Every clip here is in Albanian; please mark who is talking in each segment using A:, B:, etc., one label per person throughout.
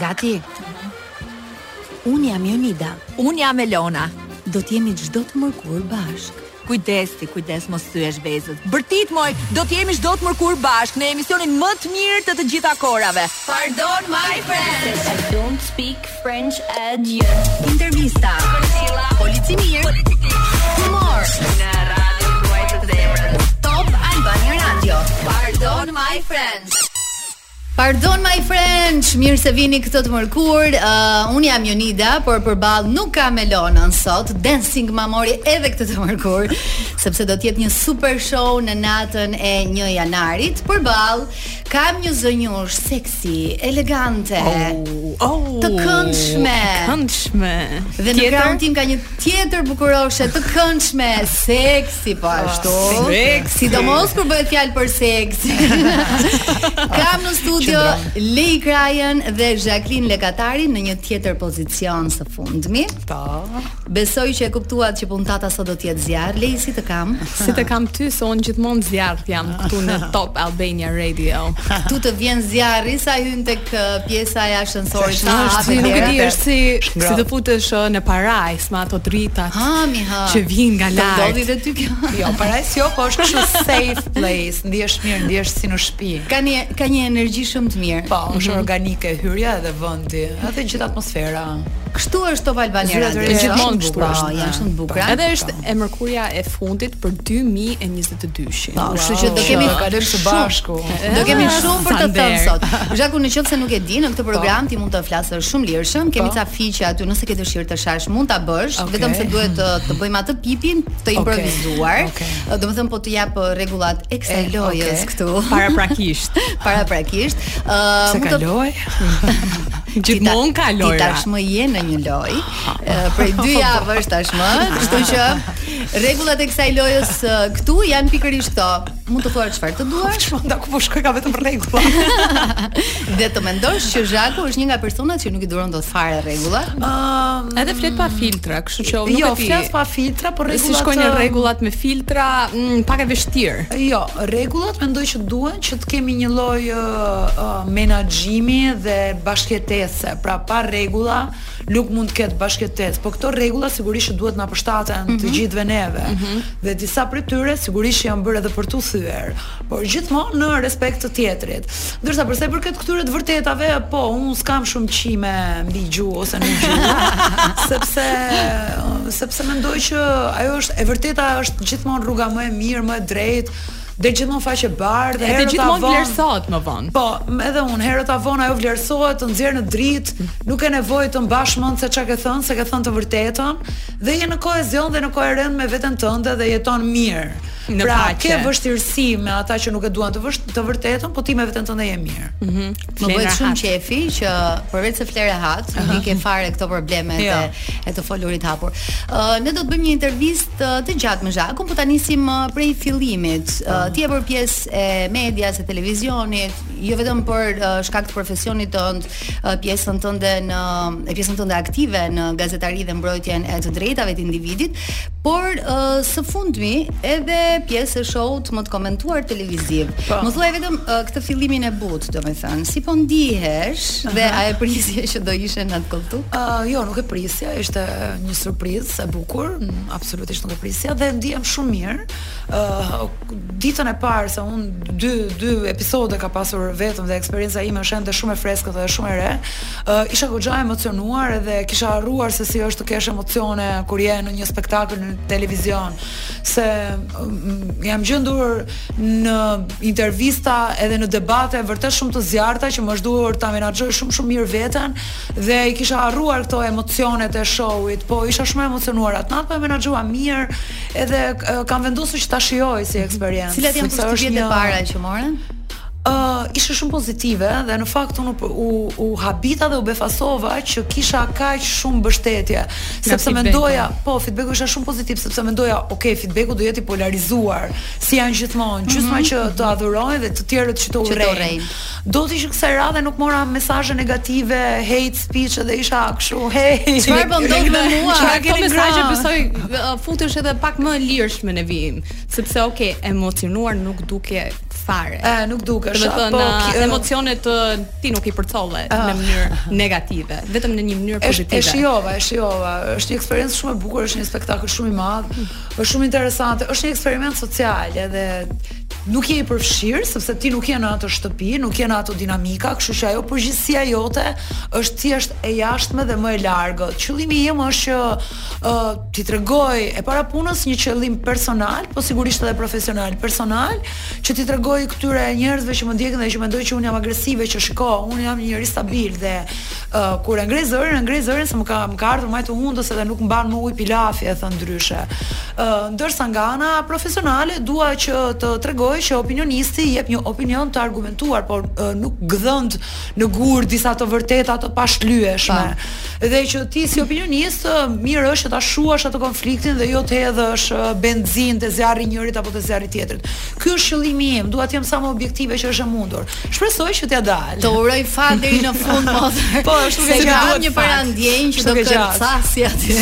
A: Gati. Unë jam Jonida.
B: Unë jam Elona.
A: Do të jemi çdo të mërkurë bashkë.
B: Kujdes ti, kujdes mos thyesh vezët. Bërtit moj, do të jemi çdo të mërkurë bashkë në emisionin më të mirë të të gjitha kohërave. Pardon my French.
C: I don't speak French actually.
A: Intervista. Polici mirë. Humor.
B: Në radion tuaj të zemrës.
A: Top Albania Radio.
B: Pardon my French.
A: Pardon my french, mirë se vini këtë të mërkurë. Ë, uh, unë jam Jonida, por përballë nuk kam Elonën sot. Dancing ma mori edhe këtë të mërkurë, sepse do të jetë një super show në natën e 1 janarit. Përballë kam një zonjushë seksi, elegante,
B: oh, oh,
A: të këndshme.
B: Këndshme.
A: Dhe në krahun tim ka një Tjetër bukuroshe të këndshme, seksi po ah, ashtu.
B: Seksi.
A: Sidomos kur bëhet fjalë për seks. Kam në studio Lei Krajën dhe Zhaklin Lekatari në një tjetër pozicion së fundmi.
B: Po.
A: Besoj që e kuptuat që puntata sot do të jetë zjarr. Lei si të kam?
D: Si të kam ty, se unë gjithmonë zjarr jam këtu në Top Albania Radio.
A: Ty të vjen zjarri sa hyn tek uh, pjesa e ashensorit. Sa
D: është
A: si
D: nuk e di, është si si të futesh uh, në parajs me ato dritat.
A: Ha mi ha.
D: Që vijnë nga
A: lart. Të
D: ndodh
A: dhe ty kjo.
E: Jo, parajs jo, po është kështu safe place. Ndihesh mirë, ndihesh si në shtëpi.
A: Ka një ka një energji shumë të mirë.
E: Po, është mhm. organike hyrja edhe vendi, edhe gjithë atmosfera.
A: Kështu është Top Albania
E: Zyrat e
A: Radio.
E: reja
D: Gjithmonë
A: janë
D: kështu
A: bukura,
D: është.
A: janë shumë të bukura.
D: Edhe është e mërkurja e fundit për 2022-shin.
A: Po, kështu që do kemi
E: kalojmë së bashku.
A: Do kemi shumë për të
D: Sander.
A: thënë sot. Zhaku në qoftë se nuk e di, në këtë program ti mund të flasësh shumë lirshëm, kemi
E: Po.
A: ca fishe aty, nëse ke dëshirë të shash, mund ta bësh,
E: Okej.
A: vetëm se duhet të të bëjmë atë pipin të improvizuar.
E: Okej.
A: Domethënë po të jap uh, rregullat e kësaj
E: E,
A: lojës
E: okej.
A: këtu.
D: Paraprakisht.
A: Paraprakisht. Ë,
E: Se
A: mund të
E: kaloj.
D: Gjithmonë ka lojë.
A: Tashmë je në një lojë. Prej dy javësh tashmë, kështu që rregullat e kësaj lojës këtu janë pikërisht këto. Mund të thuash çfarë të duash.
E: Çdo anë ku po shkoj ka vetëm rregulla.
A: Dhe të mendosh që Zhaku është një nga personat që nuk i duron dot fare rregullat.
E: Ëm, um,
D: edhe flet pa filtra. Kështu që unë
E: jo, nuk
D: e di.
E: Jo, flas pa filtra, por rregullat.
D: Si
E: shkojnë
D: rregullat me filtra, mm, pak e vështirë.
E: Jo, rregullat mendoj që duhen që të kemi një lloj uh, uh, menaxhimi dhe bashkëjetese. Pra pa rregulla nuk mund të ketë bashkëjetesë, por këto rregulla sigurisht që duhet na përshtaten mm -hmm. të mhm. gjithëve neve. Mm -hmm. Dhe disa prej tyre sigurisht që janë bërë edhe për t'u thyer. por gjithmonë në respekt të tjetrit. Ndërsa për sa i përket këtyre të vërtetave, po, unë s'kam shumë qime mbi gjuhë ose në gjuhë, sepse sepse mendoj që ajo është e vërteta është gjithmonë rruga më e mirë, më e drejtë, dhe gjithmonë faqebardhë, herët
D: a
E: vonë.
D: Edhe
E: gjithmonë
D: vlerësohet më vonë.
E: Po, edhe unë herët a vonë ajo vlerësohet, të nxjerr në dritë, mm. nuk ke nevojë të mbash mend se çka ke thënë, se ke thënë të vërtetën, dhe je në kohezion dhe në koherencë me veten tënde dhe jeton mirë.
D: në
E: pra,
D: paqe.
E: Pra ke vështirësi me ata që nuk e duan të vësht, të vërtetën, po ti me veten tënde je mirë.
A: Ëh.
D: Mm -hmm.
A: Më bëhet shumë qefi që përveç se flet hapur, uh -huh. nuk ke fare këto probleme
E: jo.
A: dhe e të folurit hapur. Ëh, uh, ne do të bëjmë një intervistë të gjatë me Zhakun, po ta nisim uh, prej fillimit. Ëh, uh, ti je për pjesë e medias, e televizionit, jo vetëm për uh, shkak të profesionit tënd, uh, pjesën tënde në e pjesën tënde aktive në gazetari dhe mbrojtjen e të drejtave të individit, Por uh, së fundmi edhe pjesë e show-ut më të komentuar televiziv.
E: Po.
A: Më thuaj vetëm uh, këtë fillimin e butë, domethënë, si po ndihesh uh -huh. dhe a e prisje që do ishe në atë kolltuk?
E: Ë, uh, jo, nuk e prisja, ishte një surprizë e bukur, absolutisht nuk e prisja dhe ndihem shumë mirë. Ë, uh, ditën e parë se unë dy dy episode ka pasur vetëm dhe eksperienca ime është ende shumë e freskët dhe shumë e re. Uh, isha goxha e emocionuar edhe kisha harruar se si është të kesh emocione kur je në një spektakël në televizion se um, jam gjendur në intervista edhe në debate vërtet shumë të zjarrta që më është duhur ta menaxhoj shumë shumë mirë veten dhe i kisha harruar këto emocionet e showit po isha shumë e emocionuar atë natë po e menaxhova mirë edhe uh, kam vendosur që ta shijoj si eksperiencë
A: cilat janë përshtypjet e para që more Ë
E: uh, ishte shumë pozitive dhe në fakt unë u u habita dhe u befasova që kisha kaq shumë mbështetje, sepse mendoja, po feedbacku ishte shumë pozitiv sepse mendoja, ok, feedbacku do jetë i polarizuar, si janë gjithmonë, gjithmonë mm -hmm. që të adhurojnë dhe të tjerët që të urrejnë. Do të ishte kësaj radhe nuk mora mesazhe negative, hate speech dhe isha kështu, hey.
A: Çfarë po ndodh me mua?
E: Çfarë keni
D: mesazhe besoj futesh edhe pak më lirshme në vijim, sepse ok, e emocionuar nuk duke fare.
E: Ë, nuk dukesh,
D: domethënë
E: po,
D: emocionet ti nuk i përcolle në ah. mënyrë negative, vetëm në një mënyrë
E: pozitive. E shijova, e shijova. Është një eksperiencë shumë e bukur, është një spektakël shumë i madh, hmm. është shumë interesante, është një eksperiment social edhe nuk je i përfshirë sepse ti nuk je në atë shtëpi, nuk je në ato dinamika, kështu që ajo përgjegjësia jote është thjesht e jashtme dhe më e largët. Qëllimi im është që uh, t'i tregoj e para punës një qëllim personal, po sigurisht edhe profesional, personal, që t'i tregoj këtyre njerëzve që më ndjekin dhe që mendojnë që unë jam agresive që shiko, unë jam një njeri stabil dhe uh, kur e ngrej zërin, e ngrej zërin se më ka më ka ardhur majë të hundës edhe nuk mban më ujë pilafi e thënë ndryshe. Uh, ndërsa nga ana profesionale dua që të tregoj që opinionisti jep një opinion të argumentuar, por uh, nuk gdhend në gur disa të vërteta të pashlyeshme. Dhe që ti si opinionist, mirë është që ta shuash atë konfliktin dhe jo të hedhësh benzinë te zjarri njërit apo te zjarri tjetrit. Ky është qëllimi im, dua të jem sa më objektive që është e mundur. Shpresoj që t'ia dal.
A: Të uroj fat deri në fund mos.
E: po, ashtu
A: që
E: ka
A: një parandjenjë që do
E: të
A: kërcasë aty.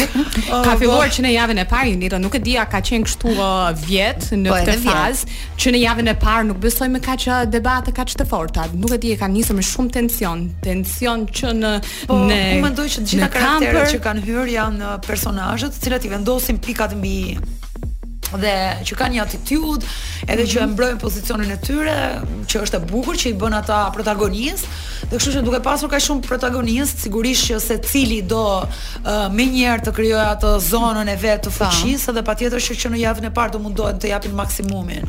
D: Oh, ka filluar që në javën e parë Unito, nuk e di a ka qenë kështu uh, vjet në,
A: po,
D: këtë fazë, që në javën e parë nuk besoj me kaq uh, debate kaq të forta. Nuk e di e kanë nisur më shumë tension, tension që në
E: Po, unë mendoj që të gjitha karakteret që kanë hyrë janë uh, personazhe, të cilat i vendosin pikat mbi dhe që kanë një atitudë, edhe që e mhm. mbrojnë pozicionin e tyre, që është e bukur që i bën ata protagonistë, dhe kështu që duke pasur kaq shumë protagonistë, sigurisht që secili do uh, menjëherë të krijojë atë zonën e vet të fuqisë dhe patjetër që që në javën e parë do mundohen të japin maksimumin.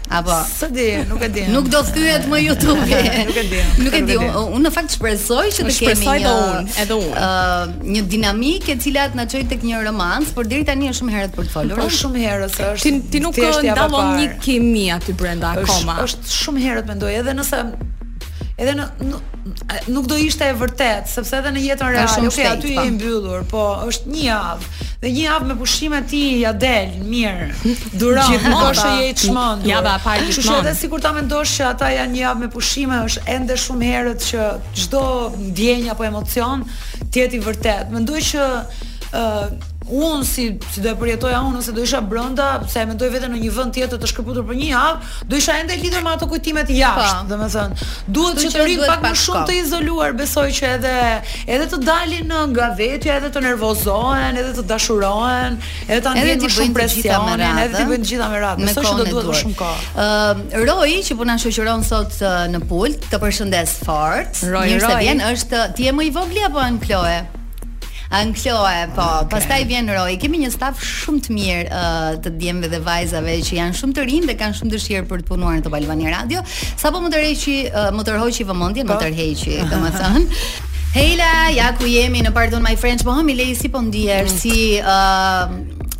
A: Apo.
E: S'e di, nuk e di.
A: Nuk do thyhet më YouTube.
E: nuk e di.
A: Nuk e di. Unë në fakt shpresoj që të kemi një
D: edhe unë, edhe unë.
A: Ë, një dinamikë e cila të na çojë tek një romancë, por deri tani është shumë herët për të folur.
E: Është shumë herët se është.
D: Ti ti nuk e
E: dallon
D: një kimi aty brenda akoma.
E: Është shumë herët mendoj, edhe nëse edhe në nuk do ishte e vërtetë, sepse edhe në jetën reale, okay, aty je i mbyllur, po është një javë. Dhe një javë me pushime ti ia del mirë. Duro,
D: mosha
E: je i çmendur.
D: Java e parë gjithmonë.
E: Kështu edhe sikur ta mendosh që ata janë një javë me pushime, është ende shumë herët që çdo ndjenjë apo emocion të jetë i vërtetë. Mendoj që ë uh, unë si si do e përjetoja unë po të isha brenda, se e mendoj veten në një vend tjetër të shkëputur për një javë, Do isha ende lidhur me ato kujtimet jashtë,
A: po.
E: domethënë, duhet që të
A: rrinë
E: pak më shumë të izoluar, besoj që edhe edhe të dalin nga vetja, edhe të nervozohen, edhe të dashurohen, edhe ta ndjejnë më shumë presionin, edhe të bëjnë të gjitha me radhë. Besoj që do duhet më shumë kohë.
A: Ëm uh, Roy që po na shoqëron sot uh, në pult, të përshëndes fort. Mirë se vjen, është ti je më i vogël apo Ankloe? Ankloe, po. Ah, okay. Pastaj vjen Roy. Kemi një staf shumë të mirë uh, të djemve dhe vajzave që janë shumë të rinj dhe kanë shumë dëshirë për të punuar në Top Albania Radio. Sapo më tërheqi, uh, më tërhoqi vëmendjen, më po. tërheqi, domethënë. Hej, Lei, ja ku jemi në Pardon My French, po hë mi Lei si po ndihesh,
D: mm. si
A: uh,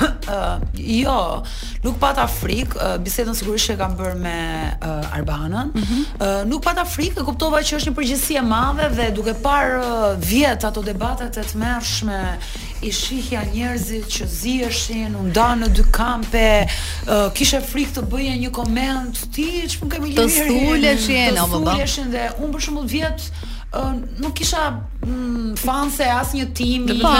A: Uh, jo,
D: nuk
E: pata frik, uh, bisedën sigurisht që e kam bërë me uh, Arbanën. Mm -hmm. uh, nuk pata frik, e kuptova që është një përgjegjësi e madhe dhe duke parë uh, vjet ato debatet e tmerrshme i shihja njerëzit që ziheshin, u ndanë në dy kampe, uh, kishe frikë të bëje një koment, ti ç'po kemi
A: lirë.
E: Të
A: suleshin,
E: apo
A: po. Të
E: suleshin dhe unë për shembull vjet nuk kisha mm, fanse asnjë tim.
A: Po.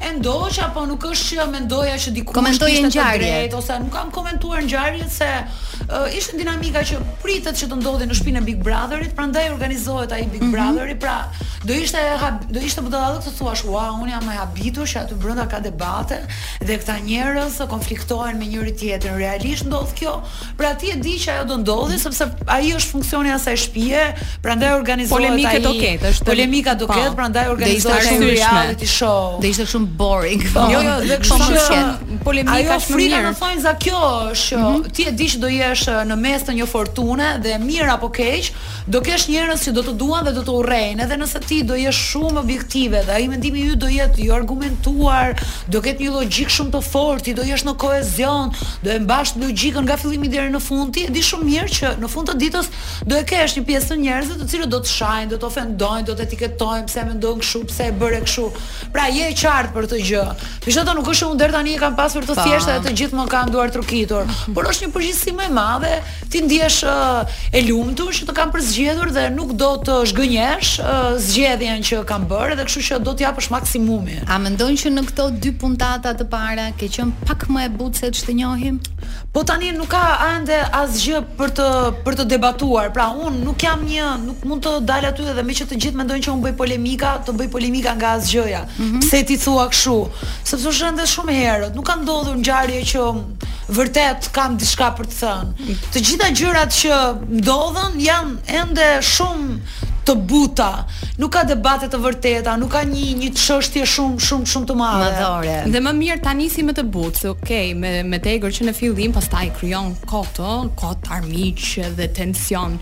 E: E ndoqa, po nuk është që mendoja që diku komentoj
A: ngjarjet
E: ose nuk kam komentuar ngjarjet se uh, ishte dinamika që pritet që të ndodhi në shpinën e Big Brotherit, prandaj organizohet ai Big mm -hmm. Brotheri, pra do ishte do ishte budallëk të thuash, "Ua, unë jam e habitur që aty brenda ka debate dhe këta njerëz konfliktohen me njëri tjetrin." Realisht ndodh kjo, Pra ti e di që ajo do ndodhi sepse ai është funksioni i asaj shpie, prandaj organizohet ai.
D: Polemika do ketë, është
E: polemika do
D: po.
E: ketë, prandaj organizohet ai reality show.
A: Do ishte shumë boring. Po.
E: Jo, jo, dhe kështu
A: mund
E: të
A: ketë.
D: Polemika
E: ajo frika me thënë kjo është që mhm. ti e di që do jesh në mes të një fortune dhe mirë apo keq, Do kesh njerëz që do të duan dhe do të urrejnë, edhe nëse ti do jesh shumë objektive dhe ai mendimi yt do jetë i argumentuar, do ketë një logjikë shumë të fortë, ti do jesh në kohezion, do e mbash logjikën nga fillimi deri në fund, ti e di shumë mirë që në fund të ditës do e kesh një pjesë të njerëzve të cilët do të shajnë, do të ofendojnë, do të etiketojnë pse e mendon kështu, pse e bëre kështu. Pra je e qartë për këtë gjë. Megjithatë nuk është që unë deri tani e kam pasur të thjeshtë dhe të gjithë më kanë duartrokitur, por është një përgjegjësi më e madhe Ti ndihesh e lumtur që të kanë përzgjedhur dhe nuk do të zhgënjesh zgjedhjen që kanë bërë dhe kështu që do të japësh maksimumin.
A: A mendon që në këto dy puntata të para ke qenë pak më e butë se ç'të njohim?
E: Po tani nuk ka ende asgjë për të për të debatuar. Pra unë nuk jam një, nuk mund të dal aty edhe meqë të gjithë mendojnë që unë bëj polemika, të bëj polemika nga asgjëja. Mm -hmm. Pse ti thua kështu? Sepse është ende shumë herët, nuk ka ndodhur ngjarje që Vërtet kam diçka për të thënë. Të gjitha gjërat që ndodhën janë ende shumë të buta. Nuk ka debate të vërteta, nuk ka një një çështje shumë shumë shumë të madhe.
A: Madhore.
D: Dhe më mirë ta nisim me të butë, se okay, me me të egër që në fillim, pastaj krijon kot, ë, kot armiq dhe tension.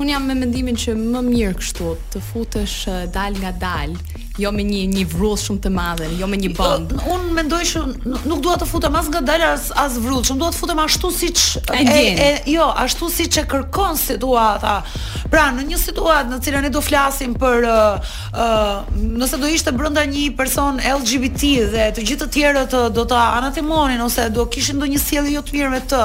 D: Unë jam me mendimin që më mirë kështu, të futesh dalëngadalë. Jo me një një vrull shumë të madhe, jo me një jo, bombë.
E: Uh, unë mendoj që nuk dua të futem as ngadalë as as vrullshëm, dua të futem ashtu siç
D: e, e, e
E: jo, ashtu siç e kërkon situata. Pra, në një situatë në cilën ne do flasim për ë uh, uh, nëse do ishte brenda një person LGBT dhe të gjithë të tjerët uh, do ta anatemonin ose do kishin ndonjë sjellje jo të mirë me të,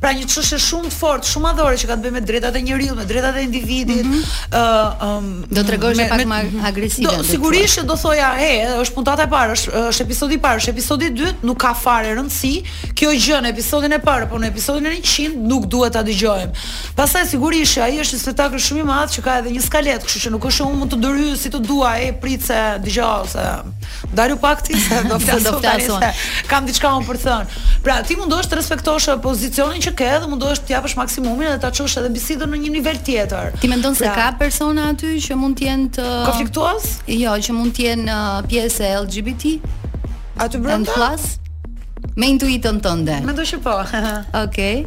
E: Pra një çështje shumë të fortë, shumë madhore që ka të bëjë me të drejtat e njeriut, me të drejtat e individit. Mhm. Ë, mm
A: -hmm. uh, do
E: tregohesh
A: pak më agresive.
E: Do sigurisht që do thoja, he, është puntata e parë, është është episodi i parë, është episodi i dytë, nuk ka fare rëndësi. Kjo gjë në episodin e parë, po në episodin e 100 nuk duhet ta dëgjojmë. Pastaj sigurisht që ai është një spektakël shumë i madh që ka edhe një skaletë, kështu që nuk është që unë mund të ndërhyj si të dua, e prit se, dëgjo, ose Dale pak ti se do
A: flasim
E: tani se kam diçka unë për të thënë. Pra, ti mundohesh të respektosh eh, pozicionin që ke dhe mundohesh të japësh maksimumin dhe ta çosh edhe bisedën në një nivel tjetër.
A: Ti mendon se
E: pra,
A: ka persona aty që mund të jenë të
E: konfliktuar?
A: Jo, që mund të jenë eh, pjesë e LGBT?
E: Aty brenda?
A: Plus? Me intuitën tënde.
E: Mendoj që po.
A: Okej.
E: Okay.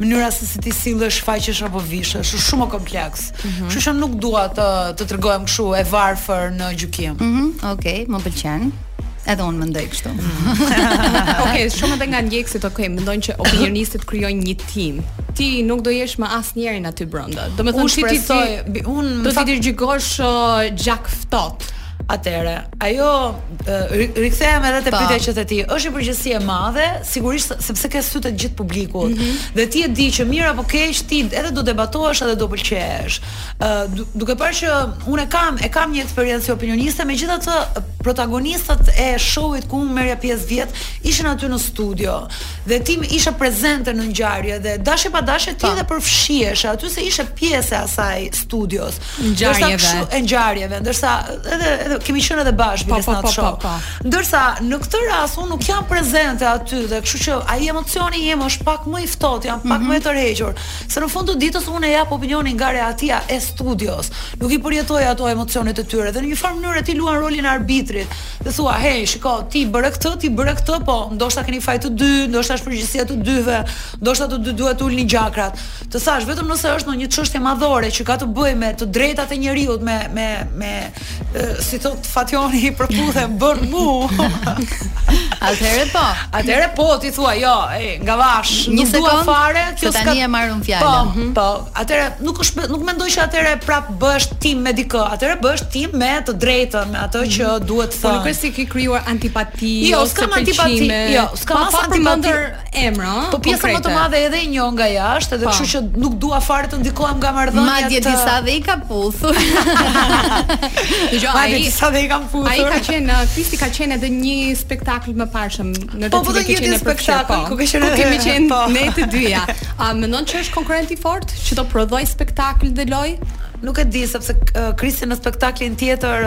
E: mënyra se si ti sillesh, shfaqesh apo vishesh, është shumë kompleks. Mm -hmm. Kështu që nuk dua të të tregohem kështu e varfër në gjykim.
A: Mhm, mm okej, okay, më pëlqen. Edhe unë mendoj kështu. Mm.
D: Okej, okay, shumë edhe nga ndjekësit, okej, okay, mendojnë që opinionistët krijojnë një tim. Ti nuk do jesh me asnjërin aty brenda. Domethënë ti ti
E: unë
D: do t'i gjykosh uh, gjakftohtë.
E: Atëherë, Ajo rikthehem edhe te
A: po.
E: pyetja që the ti. Është një përgjegjësi e madhe, sigurisht sepse ke sytë e të gjithë publikut.
A: Mm -hmm.
E: Dhe ti e di që mirë apo keq ti edhe do debatohesh edhe do pëlqehesh. Ë uh, duke parë që unë kam e kam një eksperiencë si opinioniste, megjithatë protagonistët e showit ku unë merrja pjesë vjet ishin aty në studio dhe ti ishe prezente në ngjarje dhe dashje pa dashje ti
A: po.
E: edhe përfshiheshe aty se ishe pjesë e asaj studios.
D: ngjarjeve.
E: Kështu, e ngjarjeve, ndërsa edhe edhe kemi qenë edhe bashkë
D: po, po, po, po, po.
E: Ndërsa në këtë rast unë nuk jam prezente aty dhe kështu që ai emocioni im është pak më i ftohtë, jam pak mm -hmm. më e mhm. tërhequr, se në fund të ditës unë e jap opinionin nga rehatia e studios. Nuk i përjetoj ato emocionet e tyre dhe në një farë mënyre ti luan rolin e arbitrit. Dhe thua, "Hey, shiko, ti bëre këtë, ti bëre këtë, po ndoshta keni faj të dy, ndoshta është përgjegjësia e të dyve, ndoshta të dy duhet të ulni gjakrat." Të thashë vetëm nëse është ndonjë çështje madhore që ka të bëjë me të drejtat e njeriut me me me si thotë Fatjoni i përputhe bën mu.
A: Atëherë po.
E: Atëherë po ti thua jo, e,
A: ngadalë,
E: nuk dua fare,
A: kjo s'ka. Tani e marr unë fjalën.
E: Po, mhm. po. Atëherë nuk është nuk mendoj që atëherë prapë bëhesh tim me dikë, atëherë bëhesh tim me të drejtën, me atë që mhm. duhet thënë.
D: Po nuk është se ke krijuar antipati
E: jo,
D: ose pëlqime.
E: Jo, s'kam
D: antipati.
E: Jo,
D: s'kam
E: antipati.
D: emra konkrete.
E: Po pjesën më të madhe edhe i njoh nga jashtë, edhe
D: po.
E: kështu që nuk dua fare të ndikohem nga marrëdhëniet.
A: Madje disa dhe i ka puthur.
E: Dëgjo,
D: ai
E: disa dhe i ka puthur.
D: Ai ka qenë në Kristi ka qenë edhe një spektakël të mëparshëm në të
E: po, po,
D: cilin
E: ka
D: qenë
E: spektakël, ku ka qenë edhe
D: kemi qenë
E: po.
D: ne të dyja. A mendon që është konkurrent i fortë që do prodhojë spektakël dhe lojë?
E: Nuk e di sepse Kristi në spektaklin tjetër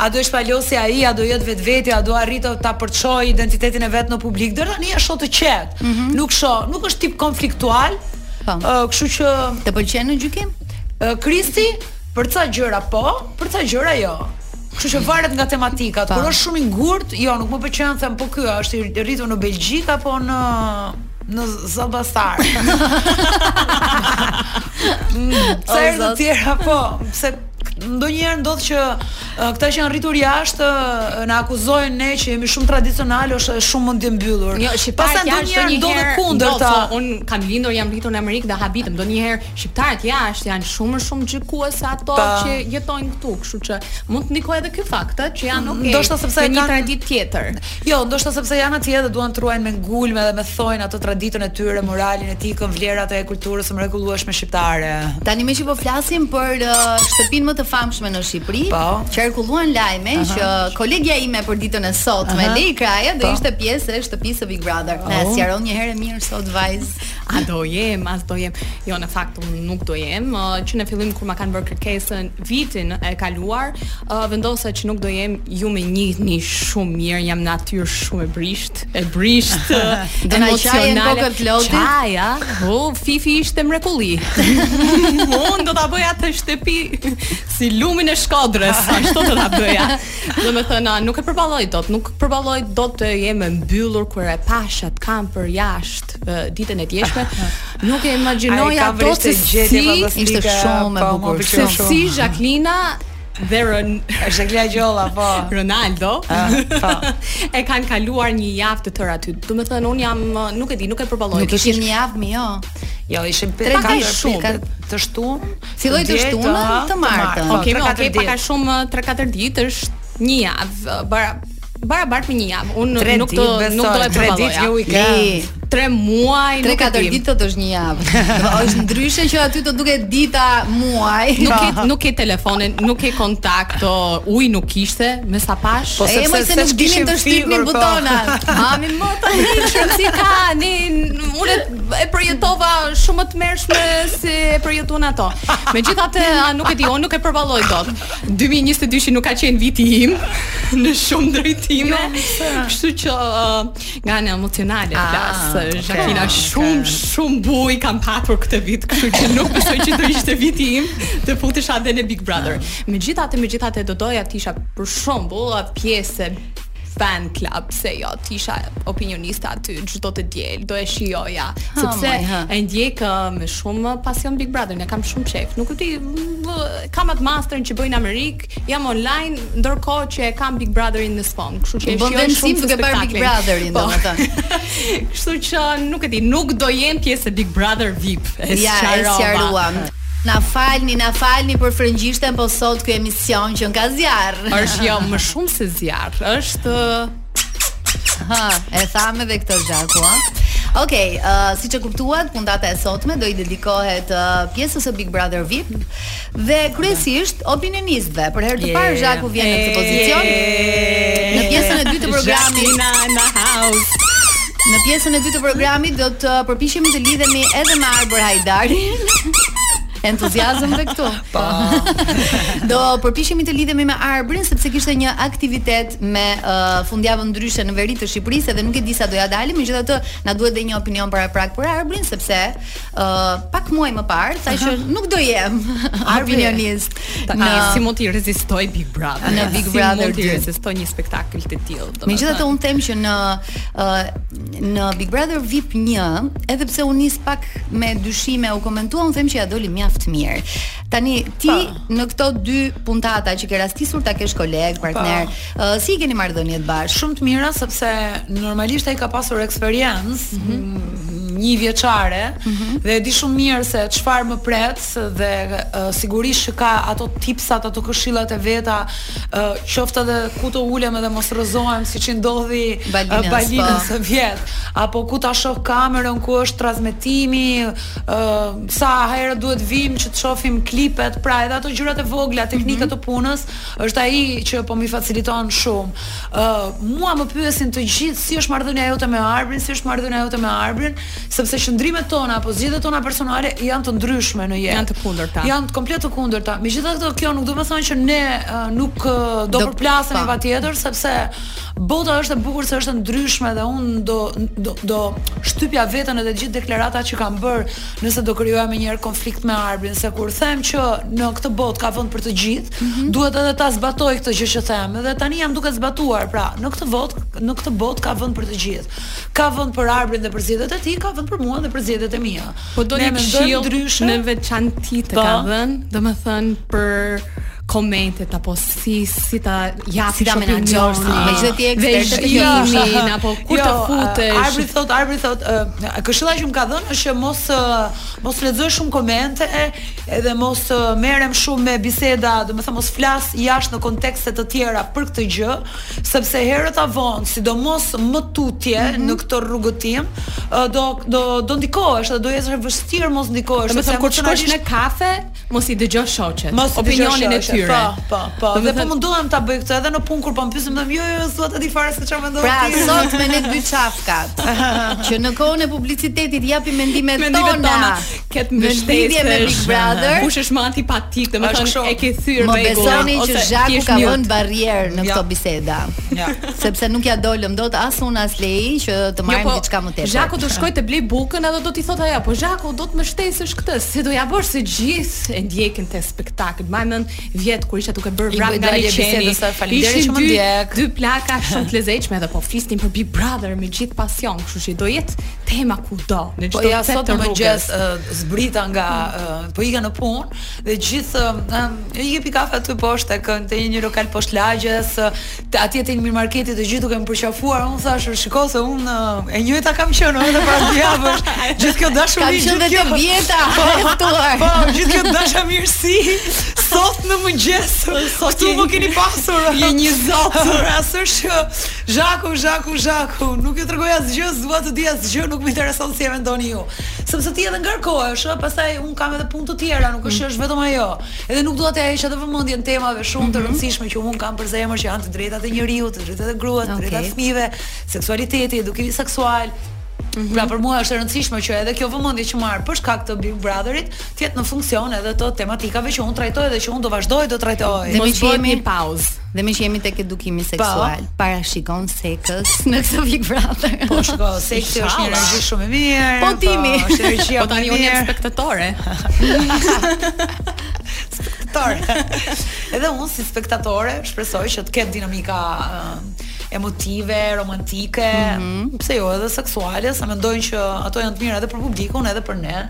E: A do
D: e shpalosë
E: ai, a do jetë vetvetja, a do arrijë ta përçojë identitetin e vet në publik? Deri tani e shoh të qetë. Mm -hmm. Nuk shoh, nuk është tip konfliktual.
A: Po.
E: Uh, kështu që
A: të pëlqen në gjykim?
E: Uh, Kristi, për ca gjëra po, për ca gjëra jo. Kështu që varet nga tematikat. Kur është shumë i ngurtë, jo, nuk më pëlqen them po ky është i rritur në Belgjikë apo në në Zall-Bastar. Sa herë të tjera po, pse Ndonjëherë ndodh që këta që janë rritur jashtë na akuzojnë ne që jemi shumë tradicionalë ose shumë mendjembyllur.
D: Jo, shqiptarët jashtë janë
E: ndonjëherë ndodh e kundërta.
D: Po, unë kam lindur, jam rritur në Amerikë dhe habitem. Ndonjëherë shqiptarët jashtë janë shumë më shumë gjykues se ato
E: pa.
D: që jetojnë këtu, kështu që mund të ndikojë edhe ky fakt, që janë okay.
E: Ndoshta sepse
D: kanë një traditë tjetër.
E: Jo, ndoshta sepse janë atje dhe duan të ruajnë me ngulm edhe me thonj atë traditën e tyre, moralin, etikën, vlerat e kulturës së mrekullueshme shqiptare.
A: Tani meqë po flasim për uh, shtëpinë më të famshme në Shqipëri,
E: po.
A: qarkulluan lajme uh -huh. që kolegja ime për ditën e sotme,
E: uh
A: -huh. Lei Kraja, do
E: po.
A: ishte pjesë e shtëpisë së Big Brother.
E: Oh.
A: Na sqaron një herë e mirë sot vajzë.
D: A do jem, a s'do jem. Jo, në fakt unë nuk do jem, uh, që në fillim kur ma kanë bërë kërkesën, vitin e kaluar, uh, vendosa që nuk do jem ju me njihni shumë mirë, jam natyrë shumë e brishtë, e brishtë,
A: do na qajë
D: në
A: kokët lotit.
D: Qaja, o, Fifi ishte mrekulli. Unë do ta bëja atë shtëpi si lumin e Shkodrës, ashtu do ta bëja. Domethënë, nuk e përballoj dot, nuk përballoj dot të jem e mbyllur kur e pashë atë kampin jashtë ditën e djeshme. Nuk e imagjinoja ato se si
A: ishte shumë e
E: po,
A: bukur.
D: Se si Zhaklina dhe Ron
E: Zhaklina Gjolla po
D: Ronaldo
E: ah, po.
D: e kanë kaluar një javë të tërë aty. Domethënë unë jam nuk e di, nuk e përballoj.
A: Nuk ishin një javë mi, jo.
E: Jo, ishin
A: pak
E: a
A: shumë
E: të shtunë.
A: Filloi të
E: shtunë
A: të martën.
D: Okej, okay, okay, pak a shumë 3-4 ditë është një javë. Barabart me një javë. Unë nuk do nuk do
E: ta
D: përballoja. Tre 3
A: muaj,
D: 3-4
A: ditë është një javë. Është ndryshe që aty të duket dita, muaj.
D: Nuk ke po. nuk ke telefone, nuk ke kontakt, ujë nuk kishte, me sa pashë.
E: Po sepse
A: nuk dinin të shtypnin
E: po.
A: butonat. Mami më të
D: hiqë si ka, ne unë e përjetova shumë më tmerrshëm se e përjetuan ato. Megjithatë, nuk e di, unë nuk e përballoj dot. Dy mijë e njëzet e dy-shi nuk ka qenë viti im në shumë drejtime. Jo, Kështu që uh, nga ana emocionale
A: ah,
D: flas,
A: okay,
D: Jacqueline
A: okay.
D: shumë shumë bujë kam patur këtë vit, kështu që nuk besoj që do ishte viti im të futesha edhe në Big Brother. Ah. Megjithatë, megjithatë do doja të isha për shembull pjesë fan club se jo të isha opinioniste aty çdo të diel do e shijoja sepse e ndjek me shumë pasion Big Brotherin e kam shumë qejf nuk e di kam atë masterin që bëj në Amerikë jam online ndërkohë që e kam Big Brotherin në sfond kështu që e shijoj shumë
A: duke bërë Big Brotherin po. domethënë
D: kështu që nuk e di nuk do jem pjesë e Big Brother VIP e
A: sqaruam Na falni, na falni për frëngjishten, po sot ky emision qenka zjarr.
D: Është jo më shumë se zjarr. Është
A: Ha, e thamë edhe këtë Zhaku, ha. Okej, okay, uh, siç e kuptuat, puntata e sotme do i dedikohet uh, pjesës së Big Brother VIP dhe kryesisht opinionistëve. Për herë të parë Zhaku vjen në këtë pozicion. Në pjesën e dytë të programit
D: Zhaklina in the house.
A: Në pjesën e dytë të programit do të përpiqemi të lidhemi edhe me Arbër Hajdarin. Entuziazëm dhe këtu. Po. Do përpiqemi të lidhemi me Arbrin sepse kishte një aktivitet me uh, fundjavën ndryshe në veri të Shqipërisë dhe nuk e di sa do ja dalim, megjithatë na duhet dhe një opinion paraprak për Arbrin sepse uh, pak muaj më parë tha që nuk do jem opinionist.
D: Në... si mund të rezistoj Big Brother?
A: Në Big Brother
D: si mund
A: t'i
D: rezistojë një spektakli të tillë.
A: Megjithatë un them që në uh, Në Big Brother VIP 1, edhe pse u nis pak me dyshime, u komentua, unë them që ia doli mjaft mirë. Tani ti pa. Po. në këto dy puntata që ke rastisur ta kesh koleg, po. partner, uh, si i keni marrëdhëniet bashkë?
E: Shumë të mira sepse normalisht ai ka pasur eksperiencë. Mm -hmm një vjeçare mm -hmm. dhe e di shumë mirë se çfarë më pret dhe uh, sigurisht që ka ato tipsat, ato këshillat e veta uh, qoftë edhe ku të ulem edhe mos rrëzohem siç i ndodhi Balinës, uh,
A: Balinës po.
E: vjet, apo ku ta shoh kamerën, ku është transmetimi, uh, sa herë duhet të vijmë që të shofim klipet, pra edhe ato gjërat e vogla, mhm. teknikat mm -hmm. të punës, është ai që po m'i faciliton shumë. Uh, mua më pyesin të gjithë si është marrëdhënia jote me Arbrin, si është marrëdhënia jote me Arbrin, sepse qëndrimet tona apo zgjedhjet tona personale janë të ndryshme në jetë.
D: Janë të kundërta.
E: Janë komplet të kundërta. Megjithatë kjo nuk do të thotë që ne uh, nuk uh, do,
A: do
E: përplasemi
A: po.
E: patjetër sepse bota është e bukur se është e ndryshme dhe unë do do, do shtypja veten edhe gjithë deklaratat që kam bërë, nëse do krijoja menjëherë konflikt me Arbrin, se kur them që në këtë botë ka vend për të gjithë,
A: mm -hmm.
E: duhet edhe ta zbatoj këtë gjë që them dhe tani jam duke e zbatuar. Pra, në këtë botë, në këtë botë ka vend për të gjithë. ka vënd për Arbrin dhe për zgjedhjet e tij, ka vënd për mua dhe për zgjedhjet e mia.
D: Po
E: ndonjë
D: këshillë
E: ndryshe
D: në veçanti të
E: po.
D: ka dhënë, domethënë për komentet apo si si ta ja
A: si ta menaxhosh megjithëse ti ekspertë të
D: jemi apo kur të
E: jo,
D: futesh
E: Arbri thotë Arbri thotë këshilla që më ka dhënë është që mos mos lexoj shumë komente edhe mos uh, merrem shumë me biseda, do të them mos flas jashtë në kontekste të tjera për këtë gjë, sepse herët a vonë, sidomos më tutje
A: mm -hmm.
E: në këtë rrugëtim, uh, do do do ndikohesh dhe do jetë e vështirë mos ndikohesh, sepse
D: kur shkosh në kafe, mos i dëgjosh shoqet,
E: mos
D: opinionin e tyre.
E: Po, po, po. Dhe, dhe
D: po
E: mundohem ta bëj këtë edhe në punë kur po më pyesin, jo, jo, s'do të di fare se çfarë mendon
A: pra,
E: ti.
A: Pra, sot me ne dy çafkat. që në kohën e publicitetit japim mendimet,
D: mendimet tona. tona.
A: ketë mbështetje me Big Brother.
D: Kush është më antipatik, domethënë e ke thyer
A: me
D: gojë.
A: Më besoni që Zhaku ka vënë barrier në këto biseda.
E: Ja.
A: Sepse nuk ja dolëm dot as unë as Lei që të
D: jo, marrim po,
A: diçka më tepër.
D: Zhaku do shkoj të blej bukën edhe do t'i thotë ajo, po Zhaku do të mbështesësh këtë, si do ja bësh se të gjithë e ndjekin këtë spektakël. Majmën vjet kur isha duke bërë vrap nga
E: liqeni. Faleminderit
D: shumë
E: ndjek.
D: Dy plaka shumë të lezetshme dhe po flisnim për Big Brother me gjithë pasion, kështu që do jetë tema kudo në çdo
E: po, ja, sot
D: të
E: rrugës. Po
D: ja
E: sot zbrita nga mm. po ikja në punë dhe gjithë uh, e pi kafen aty poshtë tek te një lokal poshtë lagjes, te atje te një minimarketi të gjithë duke më përqafuar, unë thashë, shiko se unë e njëjta kam qenë edhe para dy javësh. Gjithë kjo dashuri,
A: kam qenë
E: edhe
A: të vjeta, po, po,
E: po, gjithë kjo dashamirësi. Sot në mëngjes, po,
D: këtu
E: më keni pasur.
D: Je një zot,
E: ora s'është Zhaku, Zhaku, Zhaku, nuk ju tregoj asgjë, s'dua të di asgjë, nuk më intereson si e mendoni ju. Sepse ti edhe ngarkohesh, ë, pastaj un kam edhe punë të tjera, nuk është mm. vetëm ajo. Edhe nuk dua t'ia heq atë vëmendjen temave shumë mm -hmm. të mhm. rëndësishme që unë kam për zemër që janë të drejtat e njeriut, të drejtat e gruas, okay. të drejtat e fëmijëve, seksualiteti, edukimi seksual, Mm -hmm. Pra për mua është e rëndësishme që edhe kjo vëmendje që marr për shkak të Big Brotherit të jetë në funksion edhe të tematikave që unë trajtoj dhe që unë do vazhdoj të trajtoj.
A: Dhe
D: meqë
A: jemi
D: pauzë.
A: Dhe meqë jemi tek edukimi po. seksual, pa. parashikon seks në këtë Big Brother.
E: Po shiko, seksi është një energji shumë e mirë.
A: Po, po timi, po,
E: është energjia
D: po,
E: më e mirë.
D: Po tani unë jam spektatore.
E: spektatore. Edhe unë si spektatore shpresoj që të ketë dinamika uh, emotive, romantike, mm -hmm. pse jo, edhe seksuale, se mendoj që ato janë të mira edhe për publikun, edhe për ne.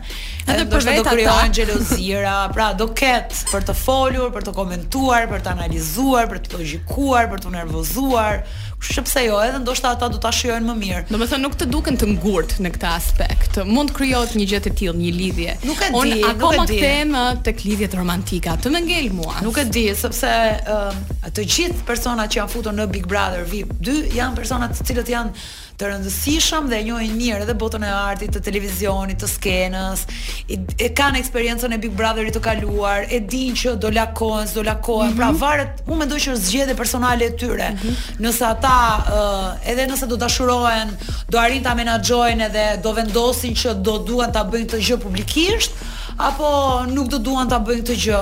D: Edhe për vetë
E: do krijohen xhelozira, pra do ket për të folur, për të komentuar, për të analizuar, për të gjykuar, për t'u nervozuar. Kështu që pse jo, edhe ndoshta ata do ta shijojnë më mirë.
D: Domethënë nuk të duken të ngurt në këtë aspekt. Mund të krijohet një gjë e tillë, një lidhje.
E: Nuk e di,
D: Unë akoma kam uh, tek lidhjet romantike. Aty më ngel mua.
E: Nuk e di, sepse uh, të gjithë personat që janë futur në Big Brother VIP 2 janë persona të cilët janë të rëndësishëm dhe e njohin mirë edhe botën e artit, të televizionit, të skenës, e, e kanë eksperiencën e Big Brotherit të kaluar, e dinë që do lakohen, s'do lakohen, mm -hmm. pra mhm. varet, unë mendoj që është zgjedhje personale e tyre. Mm -hmm. Nëse ata uh, edhe nëse do dashurohen, do arrijnë ta menaxhojnë edhe do vendosin që do duan ta bëjnë këtë gjë publikisht apo nuk do duan ta bëjnë këtë gjë.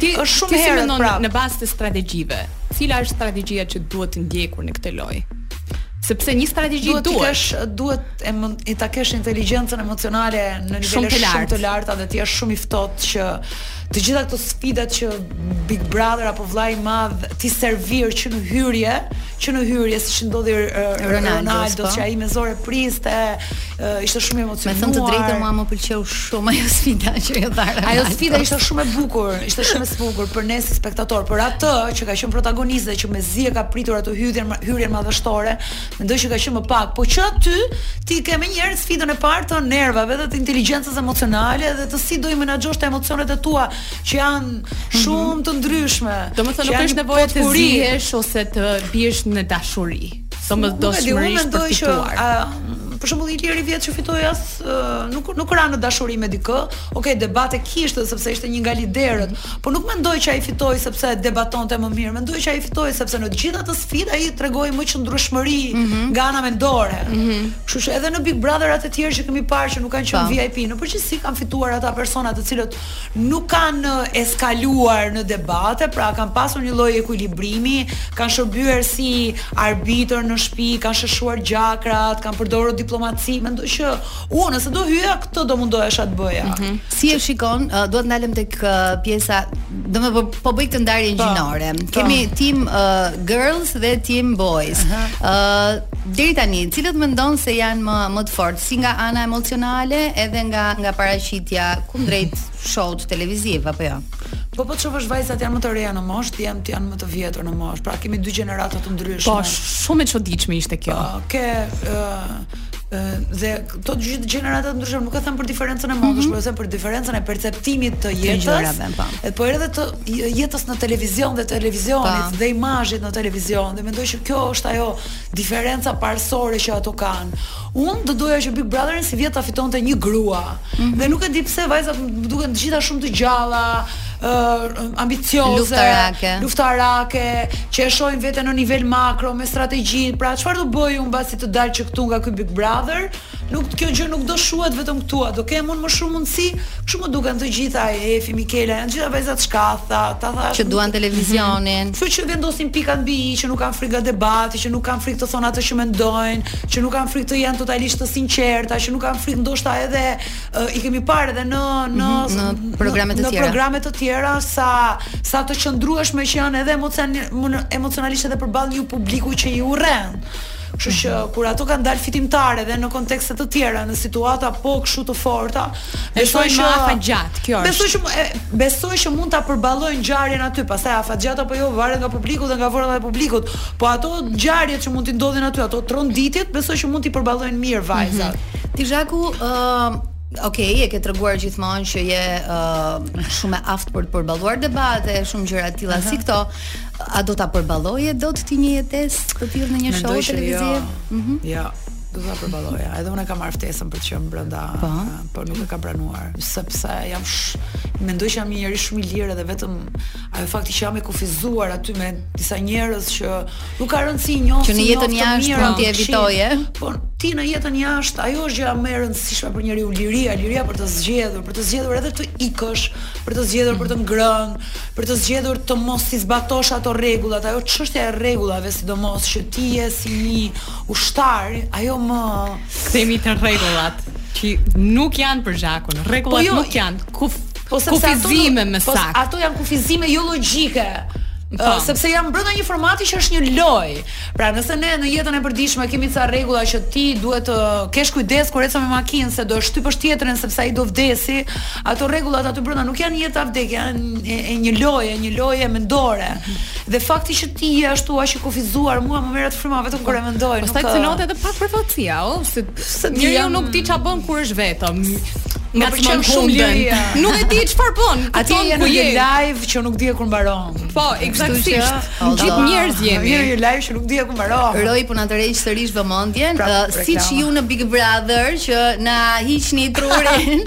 D: Ti
E: është shumë
D: herë
E: prapë
D: në bazë të strategjive. Cila është strategjia që duhet ndjekur në këtë lojë? Sepse një strategji
E: duhet.
D: Duhet të
E: kesh, duhet ti ta kesh inteligjencën emocionale në nivele
D: shumë të
E: larta,
D: shumë
E: të larta dhe të jesh shumë i ftohtë që të gjitha këto sfidat që Big Brother apo vllai i madh t'i servir që në hyrje, që në hyrje siç i ndodhi uh,
A: Ronaldo,
E: Ronaldo
A: po.
E: që ai me zor e priste, Uh, ishte shumë i emocionuar.
A: Me thënë të drejtën mua më pëlqeu shumë ajo sfida që e dha.
E: Ajo sfida ishte shumë e bukur, ishte shumë e bukur për ne si spektator, për atë që ka qenë protagonist dhe që mezi e ka pritur atë hyrjen hyrjen madhështore, mendoj që ka qenë më pak, po që aty ti ke menjëherë sfidën e parë të nervave dhe të inteligjencës emocionale dhe të si do i menaxhosh ti emocionet e tua që janë mhm. shumë të ndryshme. Domethënë
D: nuk është nevojë të zihesh ose të biesh në dashuri.
E: Domethënë
D: mendoj për
E: që a, për shembull Iliri vjet që fitoi as nuk nuk ra në dashuri me dikë. Okej, debate kishte sepse ishte një nga liderët, por nuk mendoj që ai fitoi sepse debatonte më mirë. Mendoj që ai fitoi sepse në gjithë atë sfidë ai tregoi më qëndrueshmëri mm -hmm. nga ana mendore. Mm -hmm. Kështu që edhe në Big Brotherat e tjerë që kemi parë që nuk kanë qenë
A: po.
E: VIP, në përgjithësi kanë fituar ata persona të cilët nuk kanë eskaluar në debate, pra kanë pasur një lloj ekuilibrimi, kanë shërbyer si arbitër në shtëpi, kanë sheshuar gjakrat, kanë përdorur diplomaci, mendoj që unë nëse do hyja këtë do mundohesha të bëja. Mm -hmm.
A: Si e shikon, uh, dua të ndalem tek uh, pjesa, domethënë po, po bëj këtë ndarje
E: po,
A: gjinore.
E: Po.
A: Kemi team uh, girls dhe team boys. Ëh, uh -huh. uh, deri tani, cilët mendon se janë më më të fortë? si nga ana emocionale edhe nga nga paraqitja kundrejt show-ut televiziv apo jo.
E: Po po t'shohësh vajzat janë më të reja në moshë, djemtë janë më të vjetër në moshë. Pra kemi dy gjenerata të ndryshme.
D: Po shumë e çuditshme ishte kjo.
E: Po, ke ë uh, dhe këto dy gjenerata të ndryshme nuk e them për diferencën e moshës, mm -hmm. por për diferencën e perceptimit të jetës.
A: Të gjërave, po.
E: Po edhe të jetës në televizion dhe televizionit
A: pa.
E: dhe imazhit në televizion dhe mendoj që kjo është ajo diferenca parësore që ato kanë. Unë do doja që Big Brother-in sivjet ta fitonte një grua. Mm -hmm. Dhe nuk e di pse vajzat më duken të gjitha shumë të gjalla, ë uh, ambicioze,
A: luftarake.
E: luftarake, që e shohin veten në nivel makro me strategji. Pra çfarë do bëj unë mbasi të dal që këtu nga ky Big Brother? Nuk kjo gjë nuk do shuhet vetëm këtu, do kem unë më shumë mundësi. Kështu më duken të gjitha e Efi, Mikela, janë gjitha vajza të shkathëta, ta thashë.
A: Që duan televizionin.
E: Kështu që vendosin pikat mbi i që nuk kanë frikë debati, që nuk kanë frikë të thonë atë që mendojnë. që nuk kanë frikë të janë totalisht të sinqerta, që nuk kanë frikë ndoshta edhe uh, i kemi parë edhe në në mm -hmm,
A: në programe të tjera.
E: Në programe të tjera sa sa të qëndrueshme që janë edhe emocionalisht edhe përballë një publiku që i urren. Kështu që kur ato kanë dalë fitimtare dhe në kontekste të tjera, në situata po kështu të forta,
D: Besoj që afatgjat, kjo është.
E: Besoj që besoj që mund ta përballojnë ngjarjen aty, pastaj afatgjat apo jo varet nga publiku dhe nga forma e publikut. Po ato ngjarjet që mund të ndodhin aty, ato tronditjet, besoj që mund t'i përballojnë mirë mhm. vajzat. Mm -hmm.
A: Ti Zhaku, ë uh, Ok, e ke treguar gjithmonë që je uh, shumë e aftë për të përballuar debate, shumë gjëra të tilla uh -huh. si këto. A do ta përballoje dot ti një jetesë të tillë në një show televiziv?
E: Jo. Mm -hmm. Jo. do ta përballoja. Edhe unë kam marrë ftesën për të qenë brenda,
A: po.
E: por nuk e kam pranuar, sepse jam sh... mendoj që jam një njeri shumë i lirë edhe vetëm ajo fakti që jam e kufizuar aty me disa njerëz që nuk ka rëndësi njoh
A: që në jetën jashtë mund t'i evitoje.
E: Po ti në jetën jashtë, ajo është gjëja më e rëndësishme për njeriun, liria, liria për të zgjedhur, për të zgjedhur edhe të ikësh, për të zgjedhur për të ngrënë, për të zgjedhur të mos i zbatosh ato rregullat, ajo çështja e rregullave, sidomos që ti je si një ushtar, ajo më
D: Kthehemi te rregullat, që nuk janë për Zhakun. Rregullat
E: po jo,
D: nuk janë kuf,
E: po
D: kufizime
E: më
D: saktë.
E: Po ato janë kufizime jo logjike.
D: Po.
E: sepse jam brenda një formati që është një lojë. Pra, nëse ne në jetën e përditshme kemi ca rregulla që ti duhet të kesh kujdes kur ecën me makinë se do shtypësh tjetrën sepse ai do vdesi, ato rregullat aty brenda nuk janë jetë a vdekje, janë e, e një lojë, një lojë mendore. Dhe fakti që ti je ashtu aq i kufizuar, mua më merret fryma vetëm kur e mendoj.
D: Pastaj
E: nuk...
D: cënohet edhe pak privatësia, ëh, oh,
E: se, se
D: njeriu
E: jam...
D: nuk di çfarë bën kur është vetëm.
E: Më pëlqen shumë liria.
D: Nuk e di çfarë bën. Aty
E: je
D: në
E: një live që nuk dihet kur mbaron.
D: Po,
A: ekzaktësisht.
D: Gjithë njerëz jemi.
E: Je në një live që nuk dihet kur mbaron.
A: Roi po na tërheq sërish vëmendjen,
E: pra,
A: siç ju në Big Brother që na hiqni trurin.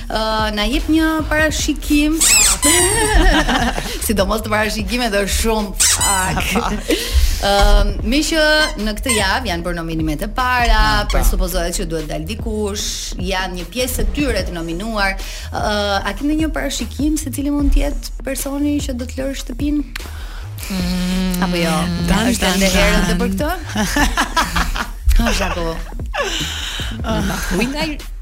A: Ëh,
D: na
A: jep një parashikim. Sidomos të parashikimet është shumë pak. Ëm, meqë në këtë javë janë bërë nominimet e para, ah, po. presupozohet që duhet dal dikush, janë një pjesë e tyre të nominuar. Ë, a ke ndonjë parashikim se cili mund të jetë personi që do të lërë shtëpinë? Mm, Apo jo, është herët dhe për këtë? Ha,
E: shako. Uh,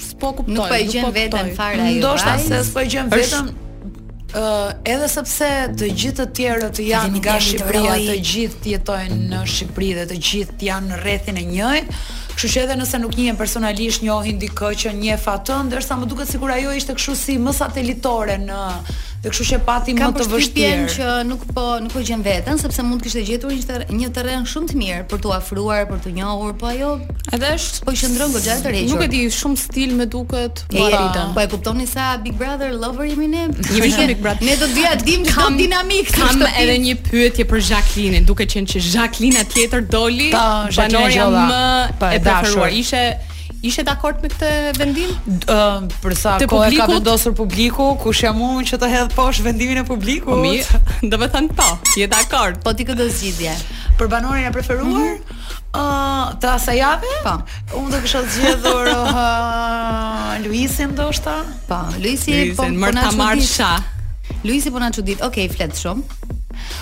D: S'po kuptoj,
A: nuk po e gjen po
D: veten
A: fare ajo.
E: Ndoshta se s'po e gjen veten. Uh, edhe sepse të gjithë të tjerët janë nga Shqipëria, të gjithë jetojnë në Shqipëri dhe të gjithë janë në rrethin e njëjtë, kështu që edhe nëse nuk njihen personalisht, njohin dikë që njeh atë, ndërsa më duket sikur ajo ishte kështu si më satelitore në Dhe kështu që pati më të vështirë.
A: Kam përshtypjen që nuk po nuk po gjen veten sepse mund të kishte gjetur një terren, një terren shumë të mirë për t'u afruar, për t'u njohur, po ajo
D: edhe është
A: po qëndron goxha e tërhequr.
D: Nuk e di, shumë stil më duket.
A: Po
D: e
A: Po e kuptoni sa Big Brother lover jemi ne?
D: Jemi shumë Big Brother.
A: Ne do t'ia dimë çdo dinamikë të shtëpisë.
D: Kam edhe një pyetje për Zhaklinën, duke qenë që Zhaklina tjetër doli banorja më
E: e
D: preferuar. Ishe Ishe dakord me këtë vendim?
E: Ë, për sa kohë ka vendosur publiku, kush jam unë që të hedh poshtë vendimin e publikut?
D: Po mirë, do të thotë po, je dakord.
A: Po ti kë do zgjidhje.
E: Për banorin e preferuar? Mhm. Ë, të asaj jave?
A: Po.
E: Unë do kisha zgjedhur uh, Luisin ndoshta.
A: Po, Luisi po po na marr
D: sha.
A: Luisi po na çudit. Okej, flet shumë.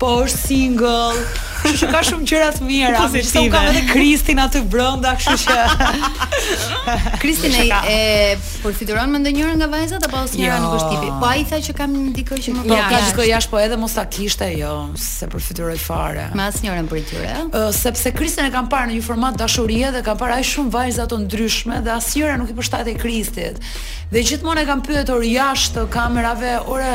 E: Po është
D: single.
E: Kështu që ka shumë gjëra të mira. Megjithëse unë kam edhe Kristin aty brenda, kështu që Kristin e,
A: e përfytyron me ndonjërën nga vajzat apo asnjëra
E: jo.
A: nuk është tipi. Po ai tha që kam dikë që më
E: po, pëlqen.
D: Ja,
E: dikë jashtë po edhe mos ta kishte, jo, s'e përfytyroj fare.
A: Me asnjërën prej tyre. Ë,
E: sepse Kristin e kam parë në një format dashurie dhe kam parë aq shumë vajza të ndryshme dhe asnjëra nuk i përshtatej Kristit. Dhe gjithmonë e kam pyetur jashtë kamerave, ore,